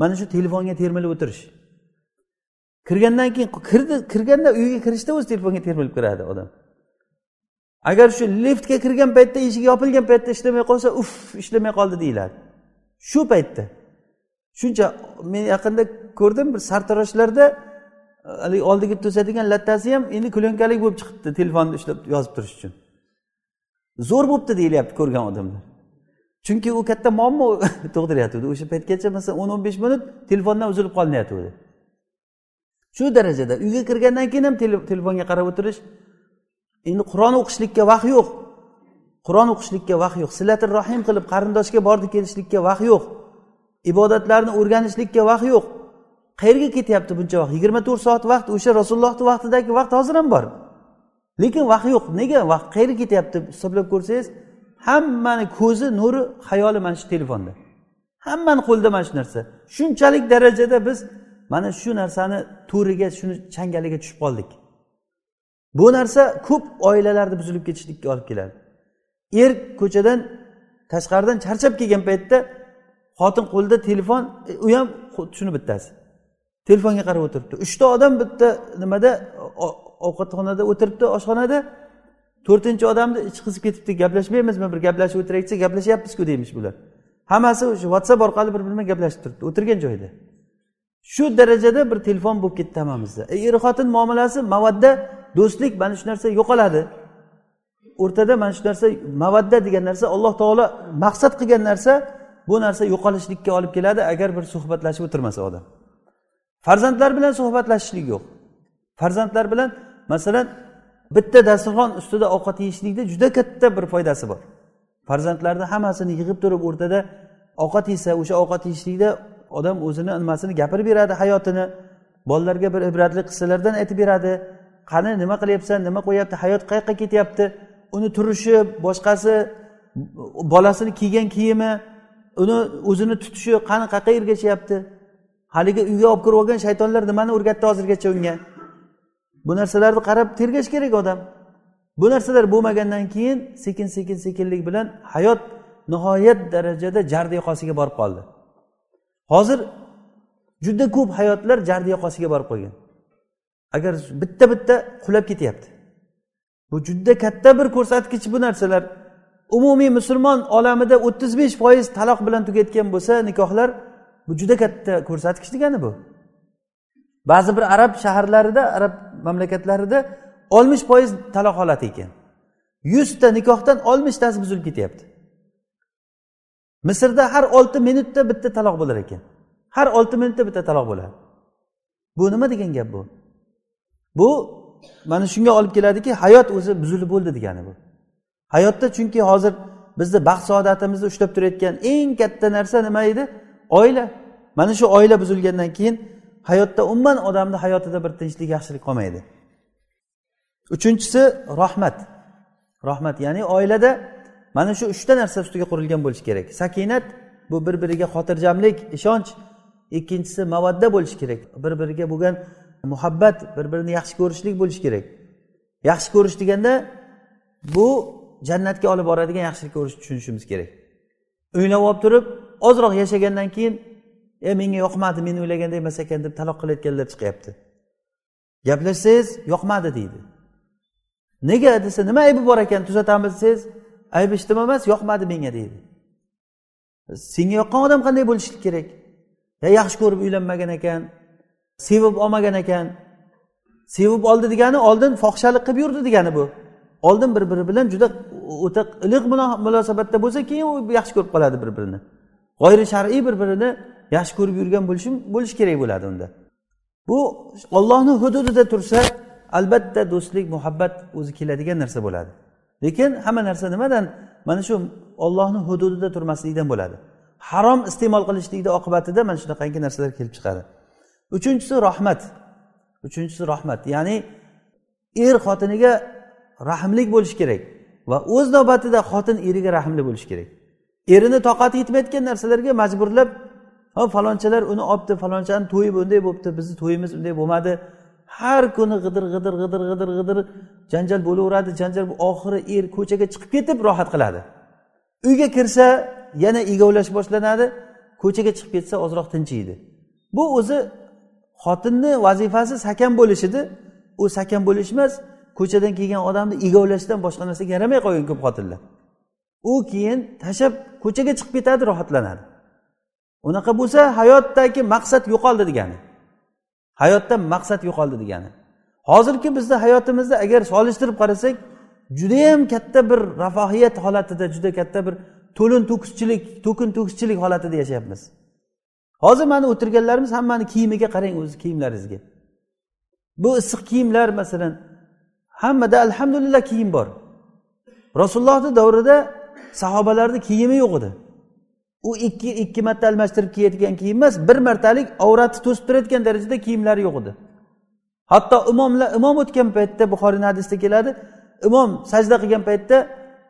mana shu telefonga termilib o'tirish. Kirgandan keyin kirdi kirganda uyga kirishda o'zi telefonga termilib kiradi odam. Agar shu liftga kirgan paytda eshigi yopilgan paytda ishlamay qolsa uf ishlamay qoldi deyiladi. Shu paytda. Shuncha men yaqinda ko'rdim bir sartaroshlarda e, haligi oldiga to'sadigan lattasi ham endi klyonkalik bo'lib chiqibdi telefonni ushlab yozib turish uchun. Zo'r bo'libdi deyilyapti ko'rgan odamlar. Chunki u katta muammo [laughs] tug'diryotgandi o'sha paytgacha masalan o'n o'n besh minut telefondan uzilib qolinyotgandi. Shu darajada uyga kirgandan keyin ham telefonga qarab o'tirish endi qur'on o'qishlikka vaqt yo'q. Qur'on o'qishlikka vaqt yo'q. Silatir rohim qilib qarindoshga bordi kelishlikka vaqt yo'q. Ibodatlarni o'rganishlikka vaqt yo'q. Qayerga ketyapti buncha vaqt? Yigirma to'rt soat vaqt o'sha rasulullohni vaqtidagi vaqt hozir ham bor. Lekin vaqt yo'q. Nega vaqt? Qayerga ketyapti? Hisoblab ko'rsangiz hammani ko'zi nuri xayoli mana shu telefonda. Hammani qo'lida mana shu narsa. Shunchalik darajada biz mana shu narsani to'riga shuni changaliga tushib qoldik. Bu narsa ko'p oilalarni buzilib ketishlikka olib keladi. Er ko'chadan tashqaridan charchab kelgan paytda xotin qo'lida telefon e, u ham shuni bittasi. Telefonga qarab o'tiribdi. Uchta odam bitta nimada ovqatxonada o'tiribdi oshxonada. To'rtinchi odamni ichi qizib ketibdi. Gaplashmaymizmi? Bir gaplashib o'tiraylik desa gaplashyapmizku deymish bular. Hammasi o'sha whatsapp orqali bir biri bilan gaplashib turibdi o'tirgan joyda. Shu darajada bir telefon bo'lib ketdi hammamizda. E, er xotin muomalasi mavadda do'stlik mana shu narsa yo'qoladi. O'rtada mana shu narsa mavadda degan narsa alloh taolo maqsad qilgan narsa bu narsa yo'qolishlikka olib keladi agar bir suhbatlashib o'tirmasa odam. Farzandlar bilan suhbatlashishlik yo'q. Farzandlar bilan masalan bitta dasturxon ustida ovqat yeyishlikda juda katta bir foydasi bor. Farzandlarni hammasini yig'ib turib o'rtada ovqat yesa o'sha ovqat yeyishlikda odam o'zini nimasini gapirib beradi hayotini. Bolalarga bir ibratli qissalardan aytib beradi. Qani nima qilyapsan? Nima qo'yyapti hayot qayoqqa ketyapti? Uni turishi boshqasi bolasini kiygan kiyimi uni o'zini tutishi qani qayerqa ergashyapti? Haligi uyga olib kirib olgan shaytonlar nimani o'rgatdi hozirgacha unga? Bu narsalarni qarab tergash kerak odam. Bu narsalar bo'lmagandan keyin sekin sekin sekinlik bilan hayot nihoyat darajada jardi yoqasiga borib qoldi. Hozir juda ko'p hayotlar jardi yoqasiga borib qolgan agar bitta bitta qulab ketyapti. Bu juda katta bir ko'rsatkich bu narsalar. Umumiy musulmon olamida o'ttiz besh foiz taloq bilan tugatgan bo'lsa nikohlar bu juda katta ko'rsatkich degani bu. Ba'zi bir arab shaharlarida arab mamlakatlarida oltmish foiz taloq holati ekan. Yuzta nikohdan oltmishtasi buzilib ketyapti. Misrda har olti minutda bitta taloq bo'lar ekan. Har olti minutda bitta taloq bo'ladi. Bu nima degan gap bu? Bu mana shunga olib keladiki hayot o'zi buzilib bo'ldi degani bu. Hayotda chunki hozir bizni baxt saodatimizni ushlab turayotgan eng katta narsa nima edi? Oila. Mana shu oila buzilgandan keyin hayotda umuman odamni hayotida bir tinchlik yaxshilik qolmaydi. Uchinchisi rahmat. Rahmat ya'ni oilada mana shu uchta narsa ustiga qurilgan bo'lishi kerak. Sakinat bu bir biriga xotirjamlik ishonch. Ikkinchisi mavadda bo'lishi kerak. Bir biriga bo'lgan muhabbat bir birini yaxshi ko'rishlik bo'lishi kerak. Yaxshi ko'rish deganda bu jannatga olib boradigan yaxshilik ko'rishni tushunishimiz kerak. O'ylab olib turib ozroq yashagandan keyin e menga yoqmadi men o'ylagandek emas ekan deb taloq qilayotganlar chiqyapti. Gaplashsangiz yoqmadi deydi. Nega desa nima aybi bor ekan tuzatamiz desangiz ayb eshitdim emas yoqmadi menga deydi. Senga yoqqan odam qanday bo'lishi kerak? Ya yaxshi ko'rib uylanmagan ekan sevib olmagan ekan. Sevib oldi degani oldin fohishalik qilib yurdi degani bu. Oldin bir biri bilan juda o'ta iliq munosabatda bo'lsa keyin u yaxshi ko'rib qoladi bir birini g'oyri shar'iy bir birini yaxshi ko'rib yurgan bo'lishi bo'lishi kerak bo'ladi unda. Bu ollohni hududida tursa albatta do'stlik muhabbat o'zi keladigan narsa bo'ladi. Lekin hamma narsa nimadan? Mana shu ollohni hududida turmaslikdan bo'ladi. Harom iste'mol qilishlikni oqibatida mana shunaqangi narsalar kelib chiqadi. Uchinchisi rahmat. Uchinchisi rahmat. Ya'ni er xotiniga rahmlik bo'lishi kerak va o'z navbatida xotin eriga rahmli bo'lishi kerak. Erini toqati yetmayotgan narsalarga majburlab ha falonchalar uni olibdi falonchani to'yi bunday bo'libdi bizni to'yimiz unday bo'lmadi. Har kuni g'idir g'idir g'idir g'idir g'idir janjal bo'laveradi janjal oxiri er ko'chaga chiqib ketib rohat qiladi. Uyga kirsa yana egovlash boshlanadi ko'chaga chiqib ketsa ozroq tinchiydi. Bu o'zi xotinni vazifasi sakan bo'lish edi u sakan bo'lish emas ko'chadan kelgan odamni egovlashdan boshqa narsaga yaramay qolgan ko'p xotinlar. U keyin tashlab ko'chaga chiqib ketadi rohatlanadi. Unaqa bo'lsa hayotdagi maqsad yo'qoldi degani. Hayotda maqsad yo'qoldi degani. Hozirgi bizni hayotimizda agar solishtirib qarasak judayam katta bir rafohiyat holatida juda katta bir to'lin to'kischilik to'kin to'kischilik holatida yashayapmiz. Hozir mana o'tirganlarimiz hammani kiyimiga qarang o'zi kiyimlaringizga. Bu issiq kiyimlar masalan hammada alhamdulillah kiyim bor. Rasulullohni davrida sahobalarni kiyimi yo'q edi. U ikki ikki marta almashtirib kiyadigan kiyim emas bir martalik avratni to'sib turadigan darajada kiyimlari yo'q edi. Hatto imomlar imom o'tgan paytda buxoriyni hadisida keladi imom sajda qilgan paytda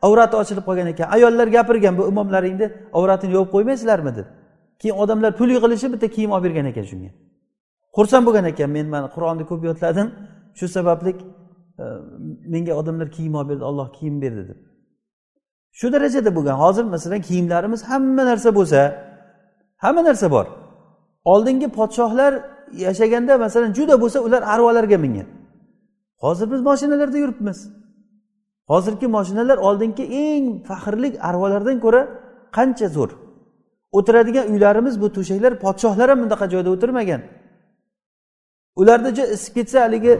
avrati ochilib qolgan ekan. Ayollar gapirgan bu imomlaringni avratini yopib qo'ymaysizlarmi? deb keyin odamlar pul yig'ilishib bitta kiyim olib bergan ekan shunga. Xursand bo'lgan ekan men mana qur'onni ko'p yodladim. Shu sababli e, menga odamlar kiyim olib berdi olloh kiyim berdi. deb shu darajada bo'lgan. Hozir masalan kiyimlarimiz hamma narsa bo'lsa hamma narsa bor. Oldingi podshohlar yashaganda masalan juda bo'lsa ular arvolarga mingan. Hozir biz moshinalarda yuribmiz. Hozirgi moshinalar oldingi eng faxrlik arvolardan ko'ra qancha zo'r. O'tiradigan uylarimiz bu to'shaklar podshohlar ham bunaqa joyda o'tirmagan. Ularda isib ketsa haligi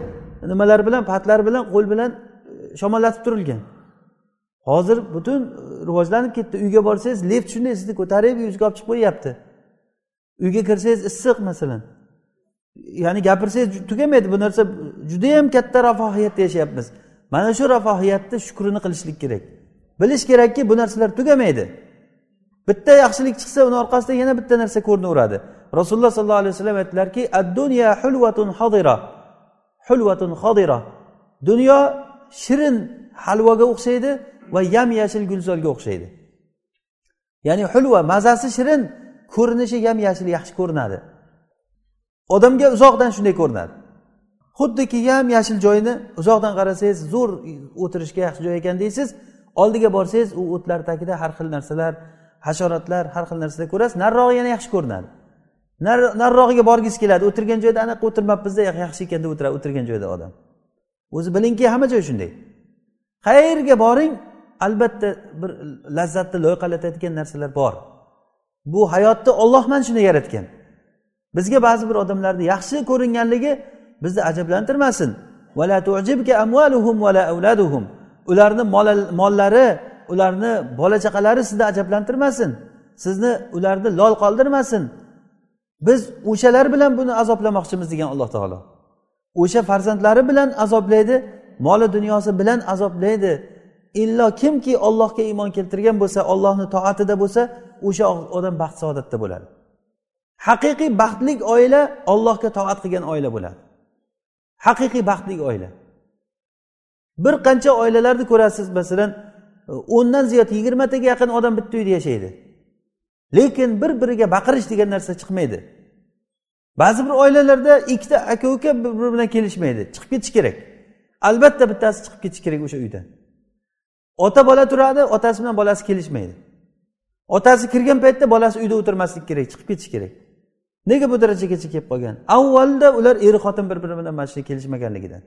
nimalar bilan patlar bilan qo'l bilan e, shamollatib turilgan. Hozir butun e, rivojlanib ketdi. Uyga borsangiz lift shunday sizni ko'tarib yuzga olib chiqib qo'yyapti. Uyga kirsangiz issiq masalan. Ya'ni gapirsangiz tugamaydi. Bu narsa judayam katta rafohiyatda yashayapmiz. Mana shu rafohiyatni shukrini qilishlik kerak. Bilish kerakki bu narsalar tugamaydi. Bitta yaxshilik chiqsa uni orqasidan yana bitta narsa ko'rinaveradi rasululloh sollallohu alayhi vasallam aytdilarki ad dunya hulvatun hodira hulvatun hodira dunyo shirin halvoga o'xshaydi. Va yam yashil gulzorga o'xshaydi. Ya'ni hulva mazasi shirin ko'rinishi yam yashil yaxshi ko'rinadi. Odamga uzoqdan shunday ko'rinadi. Xuddiki yam yashil joyni uzoqdan qarasangiz zo'r o'tirishga yaxshi joy ekan deysiz oldiga borsangiz u o'tlar tagida har xil narsalar hasharotlar har xil narsalar ko'rasiz narirog'i yana yaxshi ko'rinadi. Narirog'iga borgisi keladi. O'tirgan joyda anaqa o'tirmabmizda yaxshi ekan deb o'tiradi o'tirgan joyda odam. O'zi bilingki hamma joy shunday. Qayerga boring albatta bir lazzatni loyqalatadigan narsalar bor. Bu hayotni olloh mana shuni yaratgan. Bizga ba'zi bir odamlarni yaxshi ko'ringanligi bizni ajablantirmasin. Ularni mollari ularni bola chaqalari sizni ajablantirmasin. Sizni ularni lol qoldirmasin. Biz o'shalar bilan buni azoblamoqchimiz degan alloh taolo. O'sha farzandlari bilan azoblaydi moli dunyosi bilan azoblaydi. Illo kimki ollohga iymon keltirgan bo'lsa ollohni toatida bo'lsa o'sha odam baxt saodatda bo'ladi. Haqiqiy baxtli oila ollohga toat qilgan oila bo'ladi. Haqiqiy baxtli oila. Bir qancha oilalarni ko'rasiz masalan o'ndan ziyod yigirmataga yaqin odam bitta uyda yashaydi. Lekin bir biriga baqirish degan narsa chiqmaydi. Ba'zi bir oilalarda ikkita aka uka bir biri bilan kelishmaydi. Chiqib ketish kerak. Albatta bittasi chiqib ketishi kerak o'sha uydan. Ota bola turadi otasi bilan bolasi kelishmaydi. Otasi kirgan paytda bolasi uyda o'tirmaslik kerak chiqib ketishi kerak. Nega bu darajagacha kelib qolgan? Avvalda ular er xotin bir biri bilan mana shu kelishmaganligidan.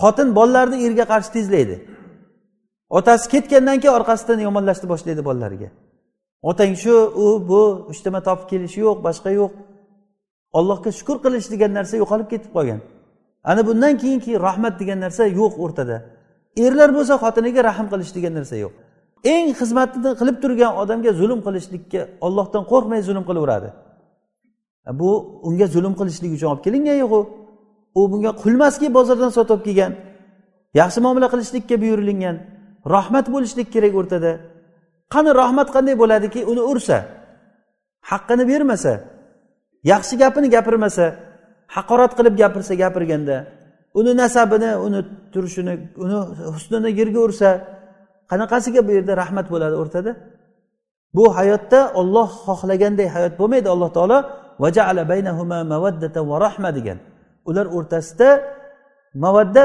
Xotin bolalarni erga qarshi tezlaydi. Otasi ketgandan keyin orqasidan yomonlashni boshlaydi bolalariga. Otang shu u bu uchtama topib kelishi yo'q boshqa yo'q. Allohga shukur qilish degan narsa yo'qolib ketib qolgan. Ana bundan keyinki rahmat degan narsa yo'q o'rtada. Erlar bo'lsa xotiniga rahm qilish degan narsa yo'q. Eng xizmatini qilib turgan odamga zulm qilishlikka ollohdan qo'rqmay zulm qilaveradi. Bu unga zulm qilishlik uchun olib kelingan yo'q u. U bunga qulmaski bozordan sotib olib kelgan yaxshi muomala qilishlikka buyurilgan rahmat bo'lishlik kerak o'rtada. Qani rahmat qanday bo'ladiki? Uni ursa haqqini bermasa yaxshi gapini gapirmasa haqorat qilib gapirsa gapirganda uni nasabini uni turishini uni husnini yerga ursa qanaqasiga bu yerda rahmat bo'ladi o'rtada? Bu hayotda olloh xohlaganday hayot bo'lmaydi alloh taolo degan. Ular o'rtasida mavadda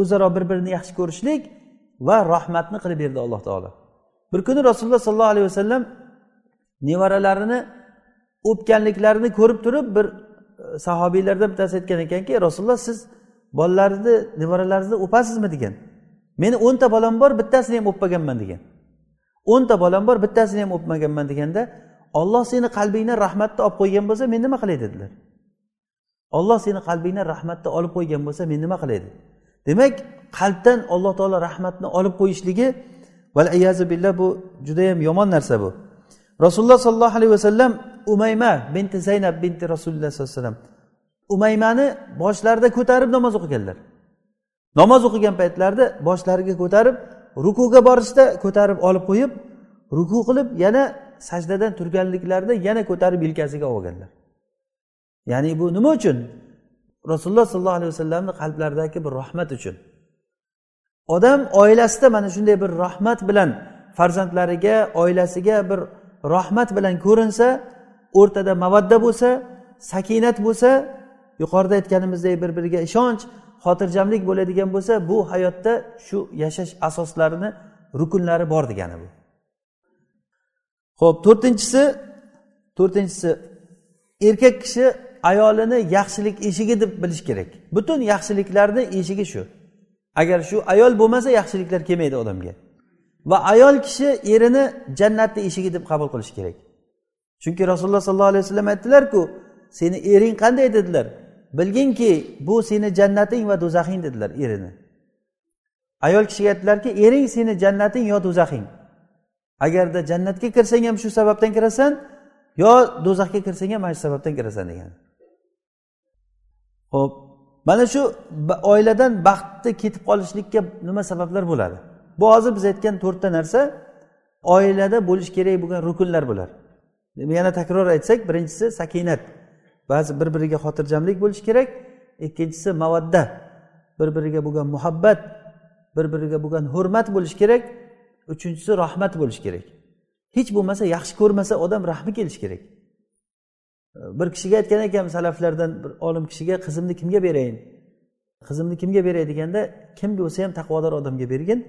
o'zaro bir birini yaxshi ko'rishlik va rahmatni qilib berdi alloh taolo. Bir kuni rasululloh sollallohu alayhi vasallam nevaralarini o'pganliklarini ko'rib turib bir sahobiylardan bittasi aytgan ekanki rasululloh siz bolalaringizni nevaralaringizni o'pasizmi degan. Meni o'nta bolam bor bittasini ham o'pmaganman degan. O'nta bolam bor bittasini ham o'pmaganman deganda olloh seni qalbingdan rahmatni olib qo'ygan bo'lsa men nima qilay dedilar. Olloh seni qalbingdan rahmatni olib qo'ygan bo'lsa men nima qilay dedi. Demak qalbdan alloh taolo rahmatni olib qo'yishligi valayazu billah bu judayam yomon narsa bu. Rasululloh sollallohu alayhi vasallam umayma binti zaynab binti rasululloh sollallohu alayhi vasallam. Umaymani boshlarida ko'tarib namoz o'qiganlar. Namoz o'qigan paytlarida boshlariga ko'tarib rukuga borishda ko'tarib olib qo'yib ruku qilib yana sajdadan turganliklarida yana ko'tarib yelkasiga olganlar. Ya'ni bu nima uchun? Rasululloh sollallohu alayhi vasallamni qalblaridagi bir rahmat uchun. Odam oilasida mana shunday bir rahmat bilan farzandlariga oilasiga bir rahmat bilan ko'rinsa o'rtada mavadda bo'lsa sakinat bo'lsa yuqorida aytganimizdek bir biriga ishonch xotirjamlik bo'ladigan bo'lsa bu hayotda shu yashash asoslarini rukunlari bor degani bu. Ho'p to'rtinchisi to'rtinchisi erkak kishi ayolini yaxshilik eshigi deb bilish kerak. Butun yaxshiliklarni eshigi shu. Agar shu ayol bo'lmasa yaxshiliklar kelmaydi odamga. Va ayol kishi erini jannatni eshigi deb qabul qilishi kerak. Chunki rasululloh sollallohu alayhi vasallam aytdilarku seni ering qanday? dedilar. Bilginki bu seni jannating va do'zaxing dedilar erini. Ayol kishiga aytdilarki ering seni jannating yo do'zaxing. Agarda jannatga kirsang ham shu sababdan kirasan yo do'zaxga kirsang ham mana shu sababdan kirasan degan. Ho'p mana shu oiladan baxtni ketib qolishlikka nima sabablar bo'ladi? Bu hozir biz aytgan to'rtta narsa oilada bo'lishi kerak bo'lgan rukunlar bular. Yana takror aytsak birinchisi sakinat. Ba'zi bir biriga xotirjamlik bo'lishi kerak ikkinchisi mavadda bir biriga bo'lgan muhabbat bir biriga bo'lgan hurmat bo'lishi kerak uchinchisi rahmat bo'lishi kerak. Hech bo'lmasa yaxshi ko'rmasa odam rahmi kelishi kerak. Bir kishiga aytgan ekan salaflardan bir olim kishiga qizimni kimga berayin? Qizimni kimga beray? deganda kimga bo'lsa ham taqvodor odamga bergin.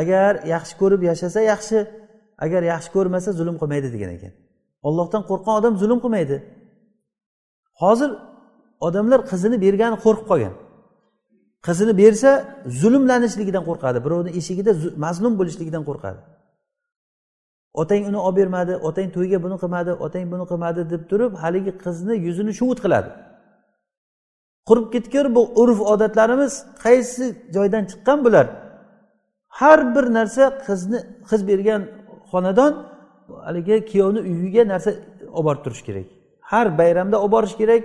Agar yaxshi ko'rib yashasa yaxshi. Agar yaxshi ko'rmasa zulm qilmaydi degan ekan. Ollohdan qo'rqqan odam zulm qilmaydi. Hozir odamlar qizini bergani qo'rqib qolgan. Qizini bersa zulmlanishligidan qo'rqadi birovni eshigida mazlum bo'lishligidan qo'rqadi. Otang uni olib bermadi otang to'yga buni qilmadi otang buni qilmadi deb turib haligi qizni yuzini shuvut qiladi. Qurib ketgur bu urf odatlarimiz qaysi joydan chiqqan bular? Har bir narsa qizni qiz bergan xonadon haligi kuyovni uyiga narsa olib borib turish kerak. Har bayramda olib borish kerak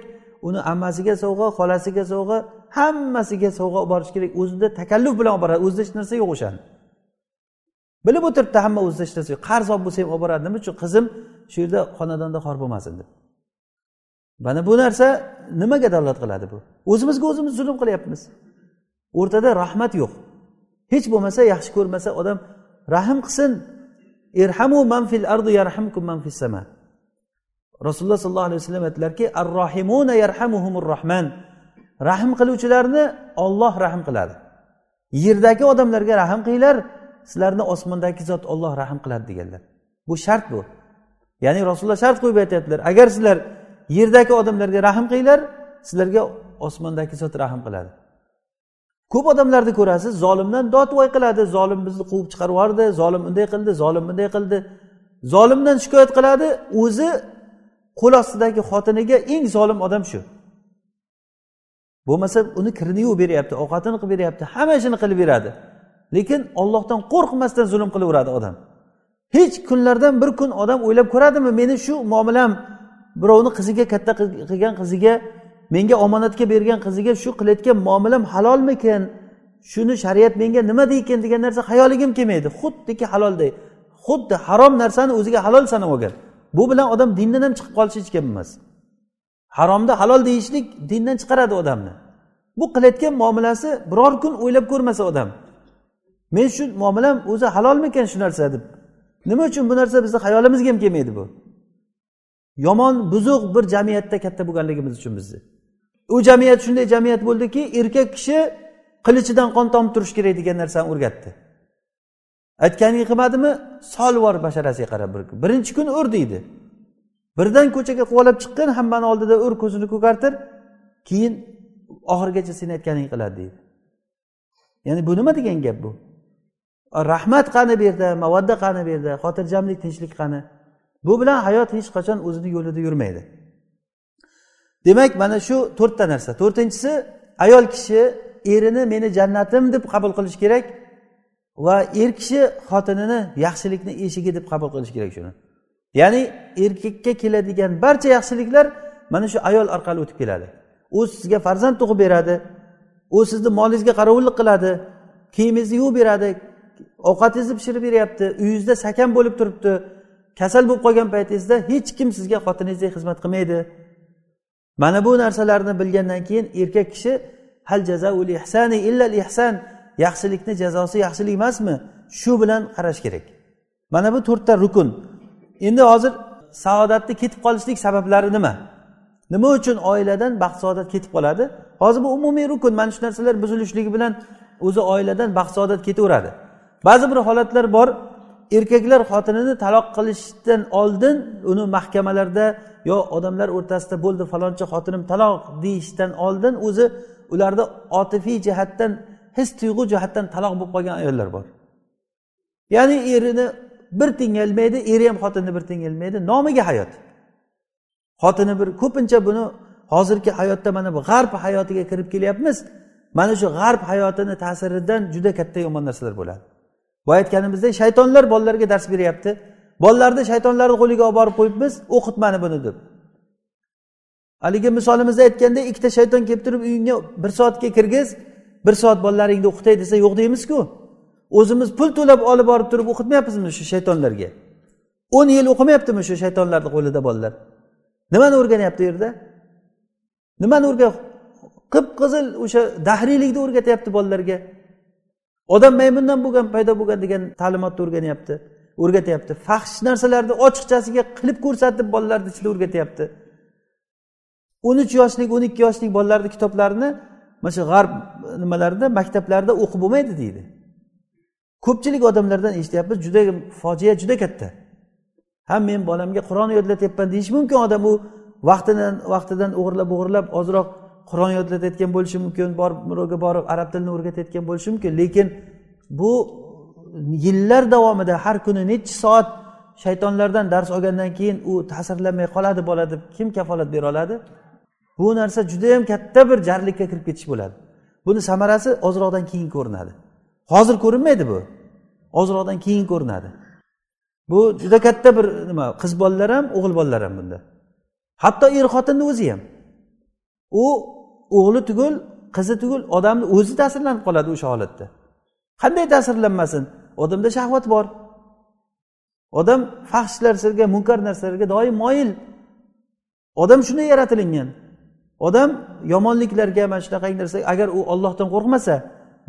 uni ammasiga sovg'a xolasiga sovg'a hammasiga sovg'a olib borish kerak. O'zida takalluf bilan olib boradi o'zida hech narsa yo'q o'shani. Bilib o'tiribdi hamma o'zida hech narsa yo'q. Qarz olib bo'lsa ham olib boradi nima uchun? Qizim shu yerda xonadonda xor bo'lmasin deb. Mana bu narsa nimaga dalolat qiladi bu? O'zimizga o'zimiz zulm qilyapmiz. O'rtada rahmat yo'q. Hech bo'lmasa yaxshi ko'rmasa odam rahm qilsin irhamu man fil ardi yarhamkum man fis sama. Rasululloh sollallohu alayhi vasallam aytdilarki ar rohimuna yarhamuhumur rohman rahm qiluvchilarni olloh rahm qiladi. Yerdagi odamlarga rahm qilinglar sizlarni osmondagi zot olloh rahm qiladi deganlar. Bu shart bu. Ya'ni rasululloh shart qo'yib aytyaptilar agar sizlar yerdagi odamlarga rahm qilinglar sizlarga osmondagi zot rahm qiladi. Ko'p odamlarni ko'rasiz zolimdan dodvoy qiladi. Zolim bizni quvib chiqarib yubordi zolim unday qildi zolim bunday qildi. Zolimdan shikoyat qiladi o'zi qo'l ostidagi xotiniga eng zolim odam shu. Bo'lmasa uni kirini yuvib beryapti ovqatini qilib beryapti hamma ishini qilib beradi. Lekin ollohdan qo'rqmasdan zulm qilaveradi odam. Hech kunlardan bir kun odam o'ylab ko'radimi meni shu muomalam birovni qiziga katta qilgan qiziga menga omonatga bergan qiziga shu qilayotgan muomalam halolmikin? Shuni shariat menga nima deykin degan narsa xayoligim kelmaydi. Xuddiki halolday. Xuddi harom narsani o'ziga halol sanab olgan. Bu bilan odam dindan ham chiqib qolishi hech gap emas. Haromda halol deyishlik dindan chiqaradi odamni. Bu qilayotgan muomalasi biror kun o'ylab ko'rmasa odam men shu muomalam o'zi halolmikan shu narsa? deb. Nima uchun bu narsa bizni xayolimizga ham kelmaydi bu? Yomon buzuq bir jamiyatda katta bo'lganligimiz uchun bizni. U jamiyat shunday jamiyat bo'ldiki erkak kishi qilichidan qon tomib turishi kerak degan narsani o'rgatdi. Aytganingni qilmadimi? Sol bor basharasiga qarab bir kun birinchi kun ur deydi. Birdan ko'chaga quvalab chiqqin hammani oldida ur ko'zini ko'kartir keyin oxirigacha seni aytganingni qiladi deydi. Ya'ni bu nima degan gap bu? Rahmat qani bu yerda mavadda qani bu yerda xotirjamlik tinchlik qani? Bu bilan hayot hech qachon o'zini yo'lida yurmaydi. Demak mana shu to'rtta narsa. To'rtinchisi ayol kishi erini meni jannatim deb qabul qilishi kerak va er kishi xotinini yaxshilikni eshigi deb qabul qilishi kerak shuni. Ya'ni erkakka keladigan barcha yaxshiliklar mana shu ayol orqali o'tib keladi. U sizga farzand tug'ib beradi u sizni molingizga qorovullik qiladi kiyimingizni yuvib beradi ovqatingizni pishirib beryapti uyingizda sakan bo'lib turibdi kasal bo'lib qolgan paytingizda hech kim sizga xotiningizdek xizmat qilmaydi. Mana bu narsalarni bilgandan keyin erkak kishi hal jazaul ihsani illal ihsan yaxshilikni jazosi yaxshilik emasmi? Shu bilan qarash kerak. Mana bu to'rtta rukun. Endi hozir saodatni ketib qolishlik sabablari nima? Nima uchun oiladan baxt saodat ketib qoladi? Hozir bu umumiy rukun. Mana shu narsalar buzilishligi bilan o'zi oiladan baxt saodat ketaveradi. Ba'zi bir holatlar bor. Erkaklar xotinini taloq qilishdan oldin uni mahkamalarda yo odamlar o'rtasida bo'ldi falonchi xotinim taloq deyishdan oldin o'zi ularda otifiy jihatdan his tuyg'u jihatdan taloq bo'lib qolgan ayollar bor. Ya'ni erini bir tengalmaydi eri ham xotinni bir tengalmaydi nomiga hayot. Xotini bir ko'pincha buni hozirgi hayotda mana bu g'arb hayotiga kirib kelyapmiz. Mana shu g'arb hayotini ta'siridan juda katta yomon narsalar bo'ladi. Boya aytganimizdek shaytonlar bolalarga dars beryapti. Bolalarni shaytonlarni qo'liga olib borib qo'yibmiz o'qit mani buni deb. Haligi misolimizda aytgandek ikkita shayton kelib turib uyingga bir soatga kirgiz bir soat bolalaringni o'qitay desa yo'q deymizku. O'zimiz pul to'lab olib borib turib o'qitmayapmizmi shu shaytonlarga? o'n yil o'qimayaptimi shu shaytonlarni qo'lida bolalar nimani o'rganyapti u yerda? Nimani o'rgan qip qizil o'sha dahriylikni o'rgatyapti bolalarga odam maymundan bo'lgan paydo bo'lgan degan ta'limotni o'rganyapti. O'rgatyapti. Faxsh narsalarni ochiqchasiga qilib ko'rsatib bolalarni ichida o'rgatyapti. O'n uch yoshlik o'n ikki yoshlik bolalarni kitoblarini mana shu g'arb nimalarida maktablarda o'qib bo'lmaydi deydi. Ko'pchilik odamlardan eshityapmiz juda fojia juda katta. Ha men bolamga qur'on yodlatyapman deyishi mumkin odam u vaqtidan vaqtidan o'g'irlab o'g'irlab ozroq qur'on yodlatayotgan bo'lishi mumkin borib birovga borib arab tilini o'rgatayotgan bo'lishi mumkin. Lekin bu yillar davomida har kuni nechi soat shaytonlardan dars olgandan keyin u ta'sirlanmay qoladi bola deb kim kafolat bera oladi? Bu narsa judayam katta bir jarlikka kirib ketish bo'ladi. Buni samarasi ozroqdan keyin ko'rinadi. Hozir ko'rinmaydi bu. Ozroqdan keyin ko'rinadi. Bu juda katta bir nima qiz bolalar ham o'g'il bolalar ham bunda. Hatto er xotinni o'zi ham. U o'g'li tugul qizi tugul odamni o'zi ta'sirlanib qoladi o'sha holatda. Qanday ta'sirlanmasin? Odamda shahvat bor. Odam fahsh narsalarga munkar narsalarga doim moyil. Odam shunday yaratilingan. Odam yomonliklarga mana shunaqangi narsa agar u ollohdan qo'rqmasa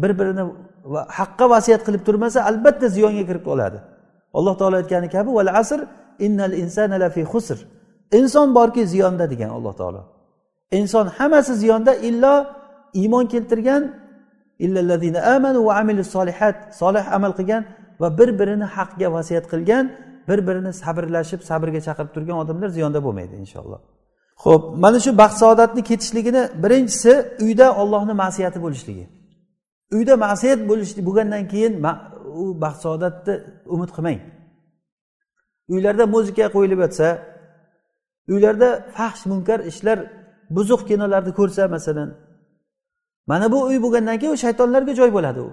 bir birini haqqa vasiyat qilib turmasa albatta ziyonga kirib qoladi. Alloh taolo aytgani kabi val asr innal insana lafi husr inson borki ziyonda degan alloh taolo. Inson hammasi ziyonda illo iymon keltirgan amanu va amilus solihat solih amal qilgan va bir birini haqga vasiyat qilgan bir birini sabrlashib sabrga chaqirib turgan odamlar ziyonda bo'lmaydi inshaalloh. Ho'p mana shu baxt saodatni ketishligini birinchisi uyda ollohni ma'siyati bo'lishligi. Uyda ma'siyat bo'lish bo'lgandan keyin u baxt saodatni umid qilmang. Uylarda muzika qo'yilib yotsa uylarda fahsh munkar ishlar buzuq kinolarni ko'rsa masalan mana bu uy bo'lgandan keyin u shaytonlarga joy bo'ladi u.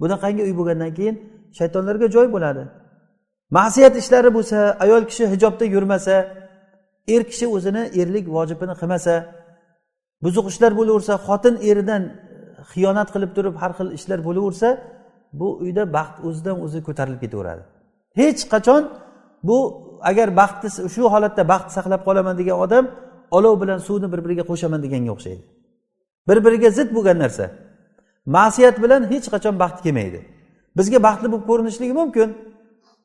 Bunaqangi uy bo'lgandan keyin shaytonlarga joy bo'ladi. Ma'siyat ishlari bo'lsa ayol kishi hijobda yurmasa er kishi o'zini erlik vojibini qilmasa buzuq ishlar bo'laversa xotin eridan xiyonat qilib turib har xil ishlar bo'laversa bu uyda baxt o'zidan o'zi ko'tarilib ketaveradi. Hech qachon bu agar baxtni shu holatda baxt saqlab qolaman degan odam olov bilan suvni bir biriga qo'shaman deganga o'xshaydi. Bir biriga zid bo'lgan narsa. Ma'siyat bilan hech qachon baxt kelmaydi. Bizga baxtli bo'lib ko'rinishligi mumkin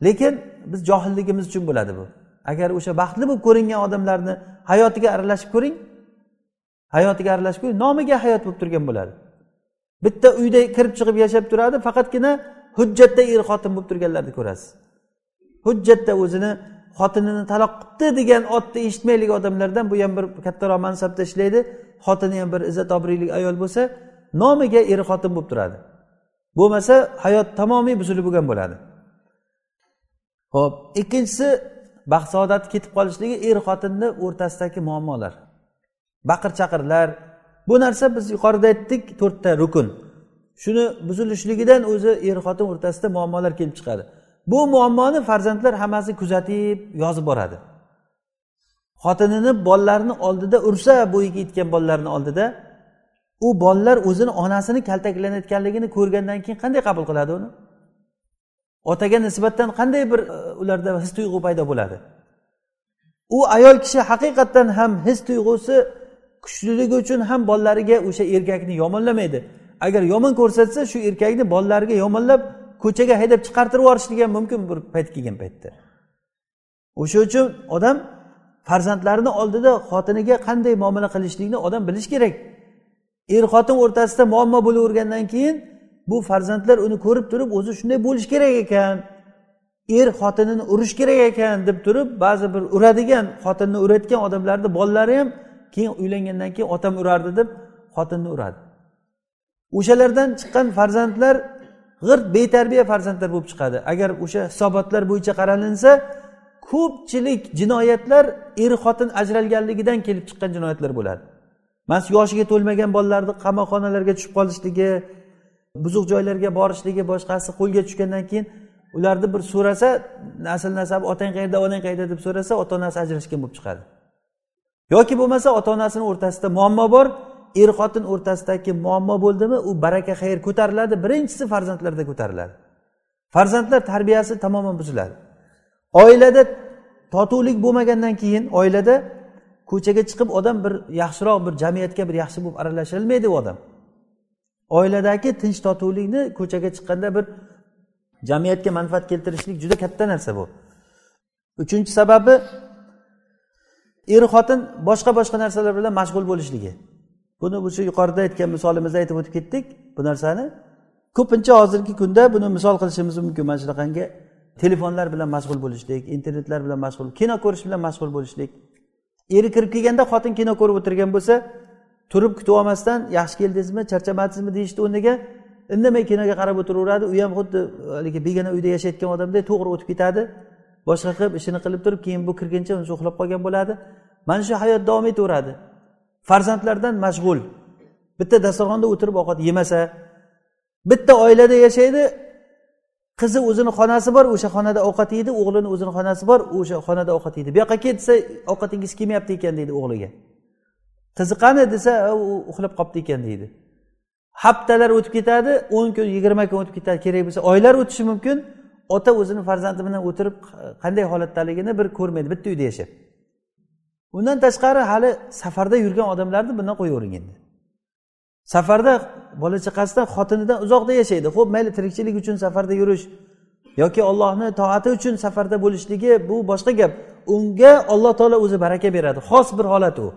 lekin biz johilligimiz uchun bo'ladi bu. Agar o'sha baxtli bo'lib ko'ringan odamlarni hayotiga aralashib ko'ring hayotiga aralashib ko'ring nomiga hayot bo'lib turgan bo'ladi. Bitta uyda kirib chiqib yashab turadi faqatgina hujjatda er xotin bo'lib turganlarni ko'rasiz. Hujjatda o'zini xotinini taloq qilibdi degan otni eshitmaylik odamlardan bu ham bir kattaroq mansabda ishlaydi. Xotini ham bir izzat obriyli ayol bo'lsa nomiga er xotin bo'lib turadi. Bo'lmasa hayot tamomiy buzilib bo'lgan bo'ladi. Ho'p ikkinchisi baxt saodati ketib qolishligi er xotinni o'rtasidagi muammolar. Baqir chaqirlar. Bu narsa biz yuqorida aytdik to'rtta rukun. Shuni buzilishligidan o'zi er xotin o'rtasida muammolar kelib chiqadi. Bu muammoni farzandlar hammasi kuzatib yozib boradi. Xotinini bolalarini oldida ursa bo'yiga yetgan bolalarni oldida u bolalar o'zini onasini kaltaklanayotganligini ko'rgandan keyin qanday qabul qiladi uni? Otaga nisbatan qanday bir e, ularda his tuyg'u paydo bo'ladi? U ayol kishi haqiqatdan ham his tuyg'usi kuchliligi uchun ham bolalariga o'sha erkakni yomonlamaydi. Agar yomon ko'rsatsa shu erkakni bolalariga yomonlab ko'chaga haydab chiqartirib yuborishligi ham mumkin bir payt kelgan paytda. O'sha uchun odam farzandlarini oldida xotiniga qanday muomala qilishlikni odam bilishi kerak. Er xotin o'rtasida muammo bo'lavergandan keyin bu farzandlar uni ko'rib turib o'zi shunday bo'lishi kerak ekan. Er xotinini urish kerak ekan deb turib ba'zi bir uradigan xotinni urayotgan odamlarni bolalari ham keyin uylangandan keyin otam urardi deb xotinni uradi. O'shalardan chiqqan farzandlar g'irt betarbiya farzandlar bo'lib chiqadi. Agar o'sha hisobotlar bo'yicha qaralinsa ko'pchilik jinoyatlar er xotin ajralganligidan kelib chiqqan jinoyatlar bo'ladi. Mana yoshiga to'lmagan bolalarni qamoqxonalarga tushib qolishligi buzuq joylarga borishligi boshqasi qo'lga tushgandan keyin ularni bir so'rasa asl nasab otang qayerda onang qayerda deb so'rasa ota onasi ajrashgan bo'lib chiqadi. Yoki bo'lmasa ota onasini o'rtasida muammo bor er xotin o'rtasidagi muammo bo'ldimi u baraka xayr ko'tariladi birinchisi farzandlarda ko'tariladi. Farzandlar tarbiyasi tamoman buziladi. Oilada totuvlik bo'lmagandan keyin oilada ko'chaga chiqib odam bir yaxshiroq bir jamiyatga bir yaxshi bo'lib aralashilmaydi u odam. Oiladagi tinch totuvlikni ko'chaga chiqqanda bir jamiyatga manfaat keltirishlik juda katta narsa bu. Uchinchi sababi er xotin boshqa boshqa narsalar bilan mashg'ul bo'lishligi. Buni o'sha yuqorida aytgan misolimizda aytib o'tib ketdik bu narsani. Ko'pincha hozirgi kunda buni misol qilishimiz mumkin mana shunaqangi telefonlar bilan mashg'ul bo'lishlik internetlar bilan mashg'ul kino ko'rish bilan mashg'ul bo'lishlik. Eri kirib kelganda xotin kino ko'rib o'tirgan bo'lsa turib kutib olmasdan yaxshi keldingizmi charchamadingizmi deyishni o'rniga. Indamay kinoga qarab o'tiraveradi u ham xuddi e, haligi begona uyda yashayotgan odamday to'g'ri o'tib ketadi. Boshqa qilib ishini qilib turib keyin bu kirguncha uncha uxlab qolgan bo'ladi. Mana shu hayot davom etaveradi. Farzandlardan mashg'ul. Bitta dasturxonda o'tirib ovqat yemasa bitta oilada yashaydi qizi o'zini xonasi bor o'sha xonada ovqat yeydi o'g'lini o'zini xonasi bor o'sha xonada ovqat yeydi. Bu yoqqa ket desa ovqatingiz kelmayapti ekan deydi o'g'liga. Qizi qani desa u uxlab qolibdi ekan deydi. Haftalar o'tib ketadi o'n kun yigirma kun o'tib ketadi. Kerak bo'lsa oylar o'tishi mumkin. Ota o'zini farzandi bilan o'tirib qanday holatdaligini bir ko'rmaydi. Bitta uyda yashab. Undan tashqari hali safarda yurgan odamlarni bundan qo'yavering endi. Safarda bola chaqasidan xotinidan uzoqda yashaydi. Ho'p mayli tirikchilik uchun safarda yurish yoki ollohni toati uchun safarda bo'lishligi bu boshqa gap. Unga alloh taolo o'zi baraka beradi xos bir holat u.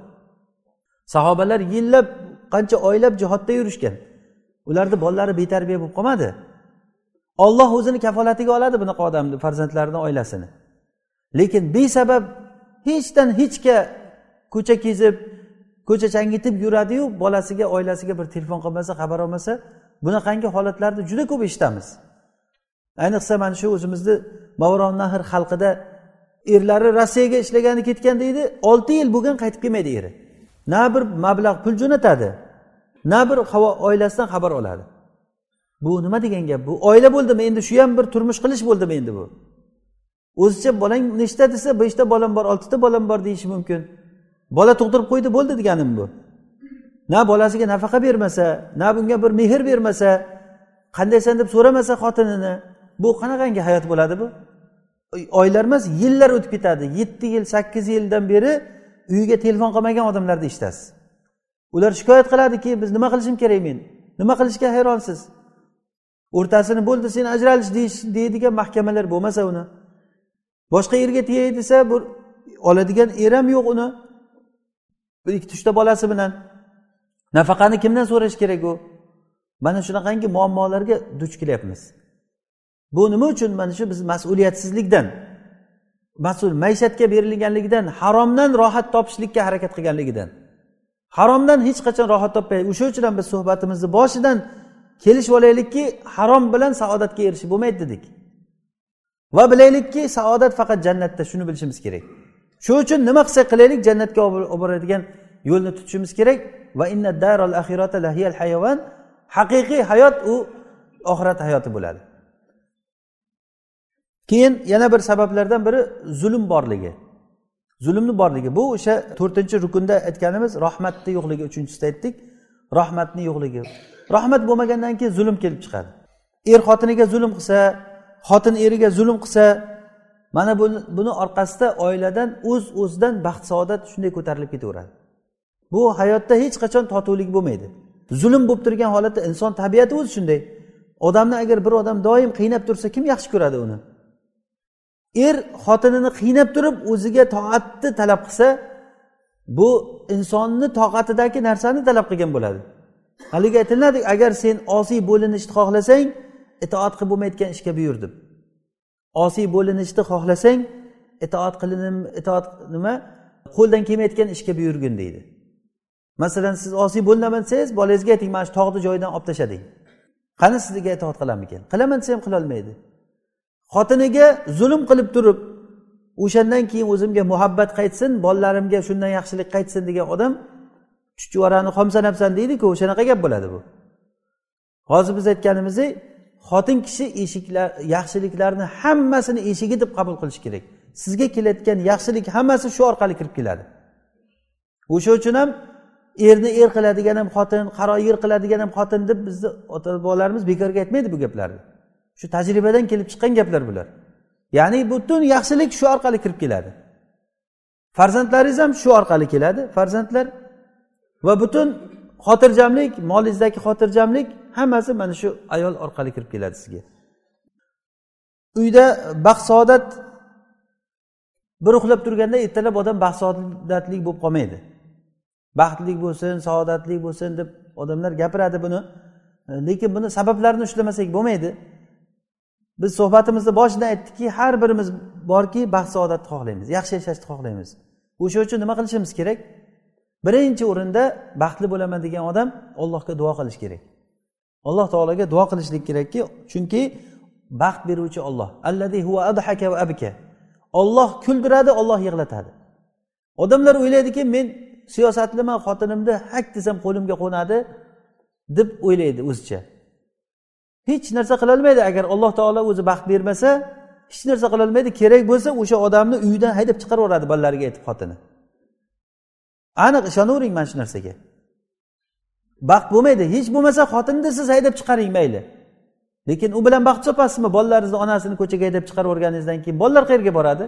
Sahobalar yillab qancha oylab jihodda yurishgan. Ularni bolalari betarbiya bo'lib qolmadi. Olloh o'zini kafolatiga oladi bunaqa odamni farzandlarini oilasini. Lekin besabab hechdan hechga ko'cha kezib ko'cha changitib yuradiyu bolasiga oilasiga bir telefon qilmasa xabar olmasa bunaqangi holatlarni juda ko'p eshitamiz. Ayniqsa mana shu o'zimizni mavronnahr xalqida erlari rossiyaga ishlagani ketgan deydi olti yil bo'lgan qaytib kelmaydi eri. Na bir mablag' pul jo'natadi na bir oilasidan xabar oladi. Bu nima degan gap? Bu oila bo'ldimi? Endi shu ham bir turmush qilish bo'ldimi endi bu? O'zicha bolang nechta desa beshta bolam bor oltita bolam bor deyishi mumkin. Bola tug'dirib qo'ydi bo'ldi deganim bu. Na bolasiga nafaqa bermasa na bunga bir mehr bermasa qandaysan deb so'ramasa xotinini bu qanaqangi hayot bo'ladi bu? Oylar emas yillar o'tib ketadi. Yetti yil sakkiz yildan beri uyiga telefon qilmagan odamlarni eshitasiz. Ular shikoyat qiladiki biz nima qilishim kerak men? Nima qilishga hayronsiz? O'rtasini bo'ldi sen ajralish deydigan mahkamalar bo'lmasa uni. Boshqa yerga tegay desa bir oladigan er ham yo'q uni. Ikkita uchta bolasi bilan. Nafaqani kimdan so'rash kerak u? Mana shunaqangi muammolarga duch kelyapmiz. Bu nima uchun mana shu biz mas'uliyatsizlikdan mas'ul maishatga berilganligidan haromdan rohat topishlikka harakat qilganligidan haromdan hech qachon rohat topmay o'sha uchun ham biz suhbatimizni boshidan kelishib olaylikki harom bilan saodatga erishib bo'lmaydi dedik. Va bilaylikki saodat faqat jannatda shuni bilishimiz kerak. Shuning uchun nima qilsak qilaylik jannatga olib boradigan yo'lni tutishimiz kerak. Va inna daral axirata lahiyal hayvon haqiqiy hayot u oxirat hayoti bo'ladi. Keyin yana bir sabablardan biri zulm borligi. Zulmni borligi. Bu o'sha to'rtinchi rukunda aytganimiz rahmatni yo'qligi uchinchisida aytdik. Rahmatni yo'qligi. Rahmat bo'lmagandan keyin zulm kelib chiqadi. Er xotiniga zulm qilsa xotin eriga zulm qilsa mana buni orqasida oiladan o'z uz o'zidan baxt saodat shunday ko'tarilib ketaveradi. Bu hayotda hech qachon totuvlik bo'lmaydi. Zulm bo'lib turgan holatda inson tabiati o'zi shunday. Odamni agar bir odam doim qiynab tursa kim yaxshi ko'radi uni? Er xotinini qiynab turib o'ziga toatni talab qilsa bu insonni toqatidagi narsani talab qilgan bo'ladi. Haligi aytiladi agar sen osiy bo'linishni xohlasang itoat qilib bo'lmayotgan ishga buyur deb. Osiy bo'linishni xohlasang itoat qilinim itoat nima? Qo'ldan kelmayotgan ishga buyurgin deydi. Masalan siz osiy bo'linaman desangiz bolangizga ayting mana shu tog'ni joyidan olib tashlading. Qani sizga itoat qilarmikan qilaman desa ham qilolmaydi. Xotiniga zulm qilib turib o'shandan keyin o'zimga muhabbat qaytsin bolalarimga shundan yaxshilik qaytsin degan odam chuchvarani xomsanabsan deydiku o'shanaqa gap bo'ladi bu. Hozir biz aytganimizdek xotin kishi eshiklar yaxshiliklarni hammasini eshigi deb qabul qilish kerak. Sizga kelayotgan yaxshilik hammasi shu orqali kirib keladi. O'sha uchun ham erni er qiladigan ham xotin qaro yer qiladigan ham xotin deb bizni ota bobolarimiz bekorga aytmaydi bu gaplarni. Shu tajribadan kelib chiqqan gaplar bular. Ya'ni butun yaxshilik shu orqali kirib keladi. Farzandlaringiz ham shu orqali keladi farzandlar. Va butun xotirjamlik molingizdagi xotirjamlik hammasi mana shu ayol orqali kirib keladi sizga. Uyda baxtsaodat bir uxlab turganda ertalab odam baxtsaodatlik bo'lib qolmaydi. Baxtli bo'lsin saodatli bo'lsin deb odamlar gapiradi buni. Lekin buni sabablarini ushlamasak bo'lmaydi. Biz suhbatimizni boshida aytdikki har birimiz borki baxt saodatni xohlaymiz yaxshi yashashni xohlaymiz. O'sha uchun nima qilishimiz kerak? Birinchi o'rinda baxtli bo'laman degan odam allohga duo qilish kerak. Alloh taologa duo qilishlik kerakki chunki baxt beruvchi olloh alladi huva adhaka va abka. Olloh kuldiradi olloh yig'latadi. Odamlar o'ylaydiki men siyosatliman xotinimni hak desam qo'limga qo'nadi deb o'ylaydi o'zicha. Hech narsa qilolmaydi. Agar alloh taolo o'zi baxt bermasa hech narsa qilolmaydi. Kerak bo'lsa o'sha odamni uyidan haydab chiqarib yuboradi bolalariga aytib xotini. Aniq ishonavering mana shu narsaga. Baxt bo'lmaydi. Hech bo'lmasa xotinni siz haydab chiqaring mayli. Lekin u bilan baxt topasizmi bolalaringizni onasini ko'chaga haydab chiqarib yuborganingizdan keyin bolalar qayerga boradi?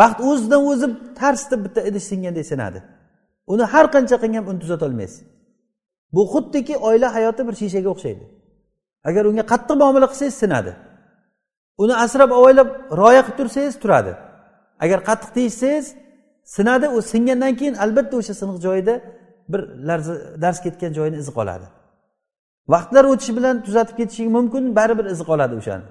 Baxt o'zidan o'zi tars bitta idish singanday sinadi. Uni har qancha qilgan uni tuzatolmaysiz. Bu xuddiki oila hayoti bir shishaga o'xshaydi. Agar unga qattiq muomala qilsangiz sinadi. Uni asrab avaylab rioya qilib tursangiz turadi. Agar qattiq tiyishsangiz sinadi u singandan keyin albatta o'sha siniq joyida bir larza dars ketgan joyini izi qoladi. Vaqtlar o'tishi bilan tuzatib ketishing mumkin baribir izi qoladi o'shani.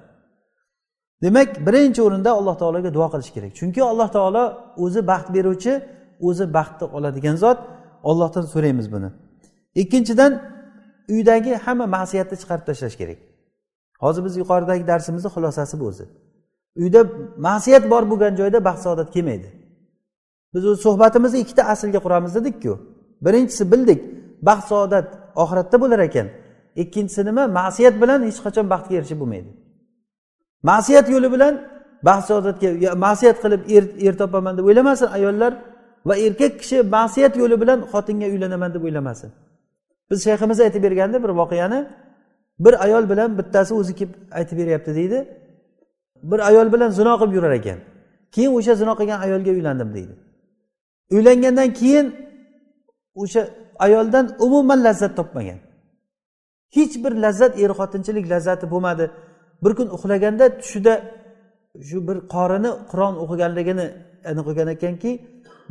Demak birinchi o'rinda alloh taologa duo qilish kerak. Chunki alloh taolo o'zi baxt beruvchi o'zi baxtni oladigan zot. Ollohdan so'raymiz buni. Ikkinchidan uydagi hamma ma'siyatni chiqarib tashlash kerak. Hozir biz yuqoridagi darsimizni xulosasi bu o'zi. Uyda ma'siyat bor bo'lgan joyda baxt saodat kelmaydi. Biz o'z suhbatimizni ikkita aslga quramiz dedikku. Birinchisi bildik baxt saodat oxiratda bo'lar ekan. Ikkinchisi nima? Ma'siyat bilan hech qachon baxtga erishib bo'lmaydi. Ma'siyat yo'li bilan baxt saodatga ma'siyat qilib er, er topaman deb o'ylamasin ayollar va erkak kishi ma'siyat yo'li bilan xotinga uylanaman deb o'ylamasin. Biz shayximiz aytib berganda bir voqeani bir ayol bilan bittasi o'zi kelib aytib beryapti deydi. Bir ayol bilan zino qilib yurar ekan. Keyin o'sha zino qilgan ayolga uylandim deydi. Uylangandan keyin o'sha ayoldan umuman lazzat topmagan. Hech bir lazzat er xotinchilik lazzati bo'lmadi. Bir kun uxlaganda tushida shu bir qorini qur'on o'qiganligini aniq qilgan ekanki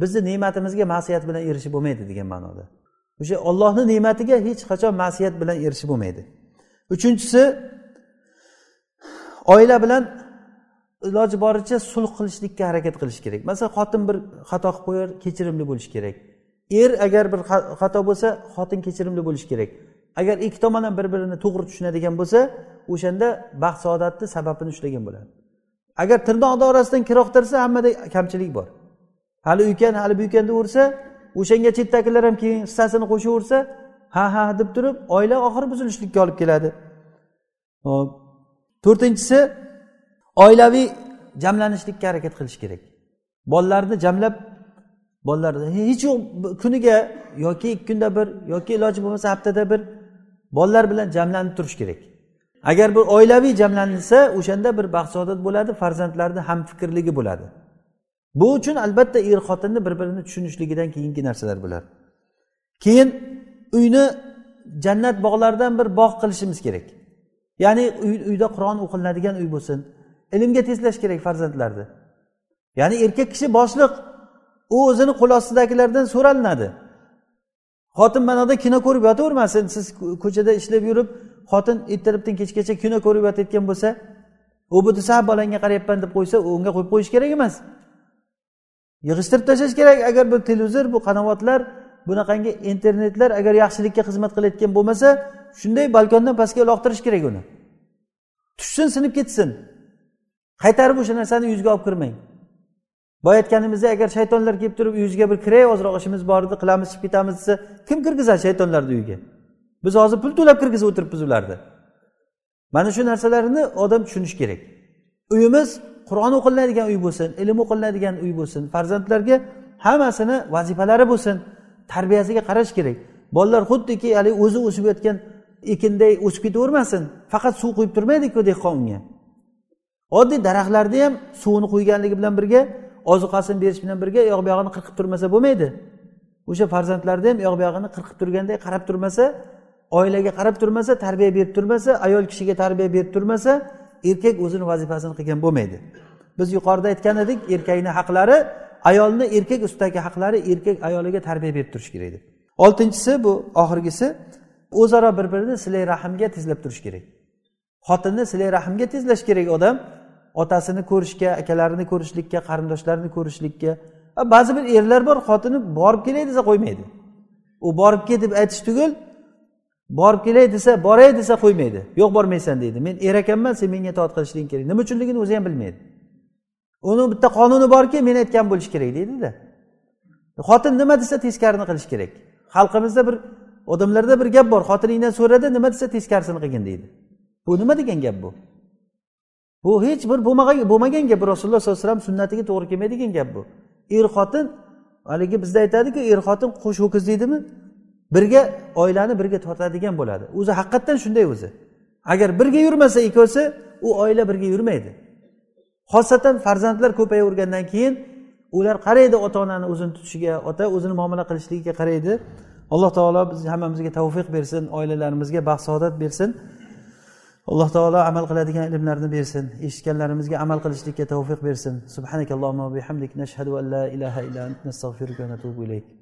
bizni ne'matimizga ma'siyat bilan erishib bo'lmaydi degan ma'noda. O'sha ollohni ne'matiga hech qachon ma'siyat bilan erishib bo'lmaydi. Uchinchisi oila bilan iloji boricha sulh qilishlikka harakat qilish kerak. Masalan xotin bir xato qilib qo'yar kechirimli bo'lishi kerak. Er agar bir xato bo'lsa xotin kechirimli bo'lishi kerak. Agar ikki tomon ham bir birini to'g'ri tushunadigan bo'lsa o'shanda baxt saodatni sababini ushlagan bo'ladi. Agar tirnoqni orasidan kir oqtirsa hammada kamchilik bor. Hali uykan hali buykan deyaversa o'shanga chetdagilar ham keyin hissasini qo'shaversa ha ha deb turib oila oxiri buzilishlikka olib keladi. Hop to'rtinchisi oilaviy jamlanishlikka harakat qilish kerak. Bolalarni jamlab bolalarni hech yo'q kuniga yoki ikki kunda bir yoki iloji bo'lmasa haftada bir bolalar bilan jamlanib turish kerak. Agar bir oilaviy jamlansa o'shanda bir baxt saodat bo'ladi farzandlarni hamfikrligi bo'ladi. Bu uchun albatta er xotinni bir birini tushunishligidan keyingi narsalar bular. Keyin uyni jannat bog'laridan bir bog' qilishimiz kerak. Ya'ni uyda qur'on o'qilinadigan uy bo'lsin ilmga tezlash kerak farzandlarni. Ya'ni erkak kishi boshliq u o'zini qo'l ostidagilardan so'ralinadi. Xotin mana kino ko'rib yotavermasin. Siz ko'chada ishlab yurib xotin ertalabdan kechgacha kino ko'rib yotayotgan bo'lsa u bu desa bolangga qarayapman deb qo'ysa unga qo'yib qo'yish kerak emas. Yig'ishtirib tashlash kerak. Agar bu televizor bu qanovatlar bunaqangi internetlar agar yaxshilikka xizmat qilayotgan bo'lmasa shunday balkondan pastga uloqtirish kerak uni. Tushsin sinib ketsin. Qaytarib o'sha narsani yuzga olib kirmang. Boya aytganimizdek agar shaytonlar kelib turib uyingizga bir kiray ozroq ishimiz bor edi qilamiz chiqib ketamiz desa kim kirgizadi shaytonlarni uyiga? Biz hozir pul to'lab kirgizib o'tiribmiz ularni mana shu narsalarni odam tushunishi kerak. Uyimiz qur'on o'qilinadigan uy bo'lsin ilm o'qilinadigan uy bo'lsin farzandlarga hammasini vazifalari bo'lsin tarbiyasiga qarash kerak. Bolalar xuddiki haligi o'zi o'sib yotgan ekinday o'sib ketavermasin faqat suv quyib turmaydiku dehqon unga oddiy daraxtlarni ham suvini quyganligi bilan birga ozuqasini berish bilan birga u yoq bu yog'ini qirqib turmasa bo'lmaydi. O'sha farzandlarni ham u yoq bu yog'ini qirqib turganday qarab turmasa oilaga qarab turmasa tarbiya berib turmasa ayol kishiga tarbiya berib turmasa erkak o'zini vazifasini qilgan bo'lmaydi. Biz yuqorida aytgan edik erkakni haqlari ayolni erkak ustidagi haqlari erkak ayoliga tarbiya berib turishi kerak deb. Oltinchisi bu oxirgisi o'zaro bir birini silay rahmga tezlab turish kerak. Xotinni silay rahmga tezlash kerak odam otasini ko'rishga akalarini ko'rishlikka qarindoshlarini ko'rishlikka. Ba'zi bir erlar bor xotini borib kelay desa qo'ymaydi. U borib kel deb aytish tugul borib kelay desa boray desa qo'ymaydi. Yo'q bormaysan deydi. Men er ekanman sen menga itoat qilishliging kerak. Nima uchunligini o'zi ham bilmaydi. Uni bitta qonuni borki men aytgan bo'lishi kerak deydida. Xotin nima desa teskarini qilish kerak. Xalqimizda bir odamlarda bir gap bor. Xotiningdan so'rada nima desa teskarisini qilgin deydi. Bu nima degan gap bu? Bu hech bir bo'lmagan bo'lmagan gap. Rasululloh sollallohu alayhi vasallam sunnatiga to'g'ri kelmaydigan gap bu. Er xotin haligi bizda aytadiku er xotin qo'sh ho'kiz deydimi? Birga oilani birga tortadigan bo'ladi. O'zi haqiqatdan shunday o'zi. Agar birga yurmasa ikkovsi u oila birga yurmaydi. Xosatan farzandlar ko'payavergandan keyin ular qaraydi ota onani o'zini tutishiga ota o'zini muomala qilishligiga qaraydi. Alloh taolo biz hammamizga tavfiq bersin oilalarimizga baxt saodat bersin. Alloh taolo amal qiladigan ilmlarni bersin eshitganlarimizga amal qilishlikka tavfiq bersin. Subhanakallohumma bihamdik nashhadu an la ilaha illa ant nastag'firuka va natubu ilayk.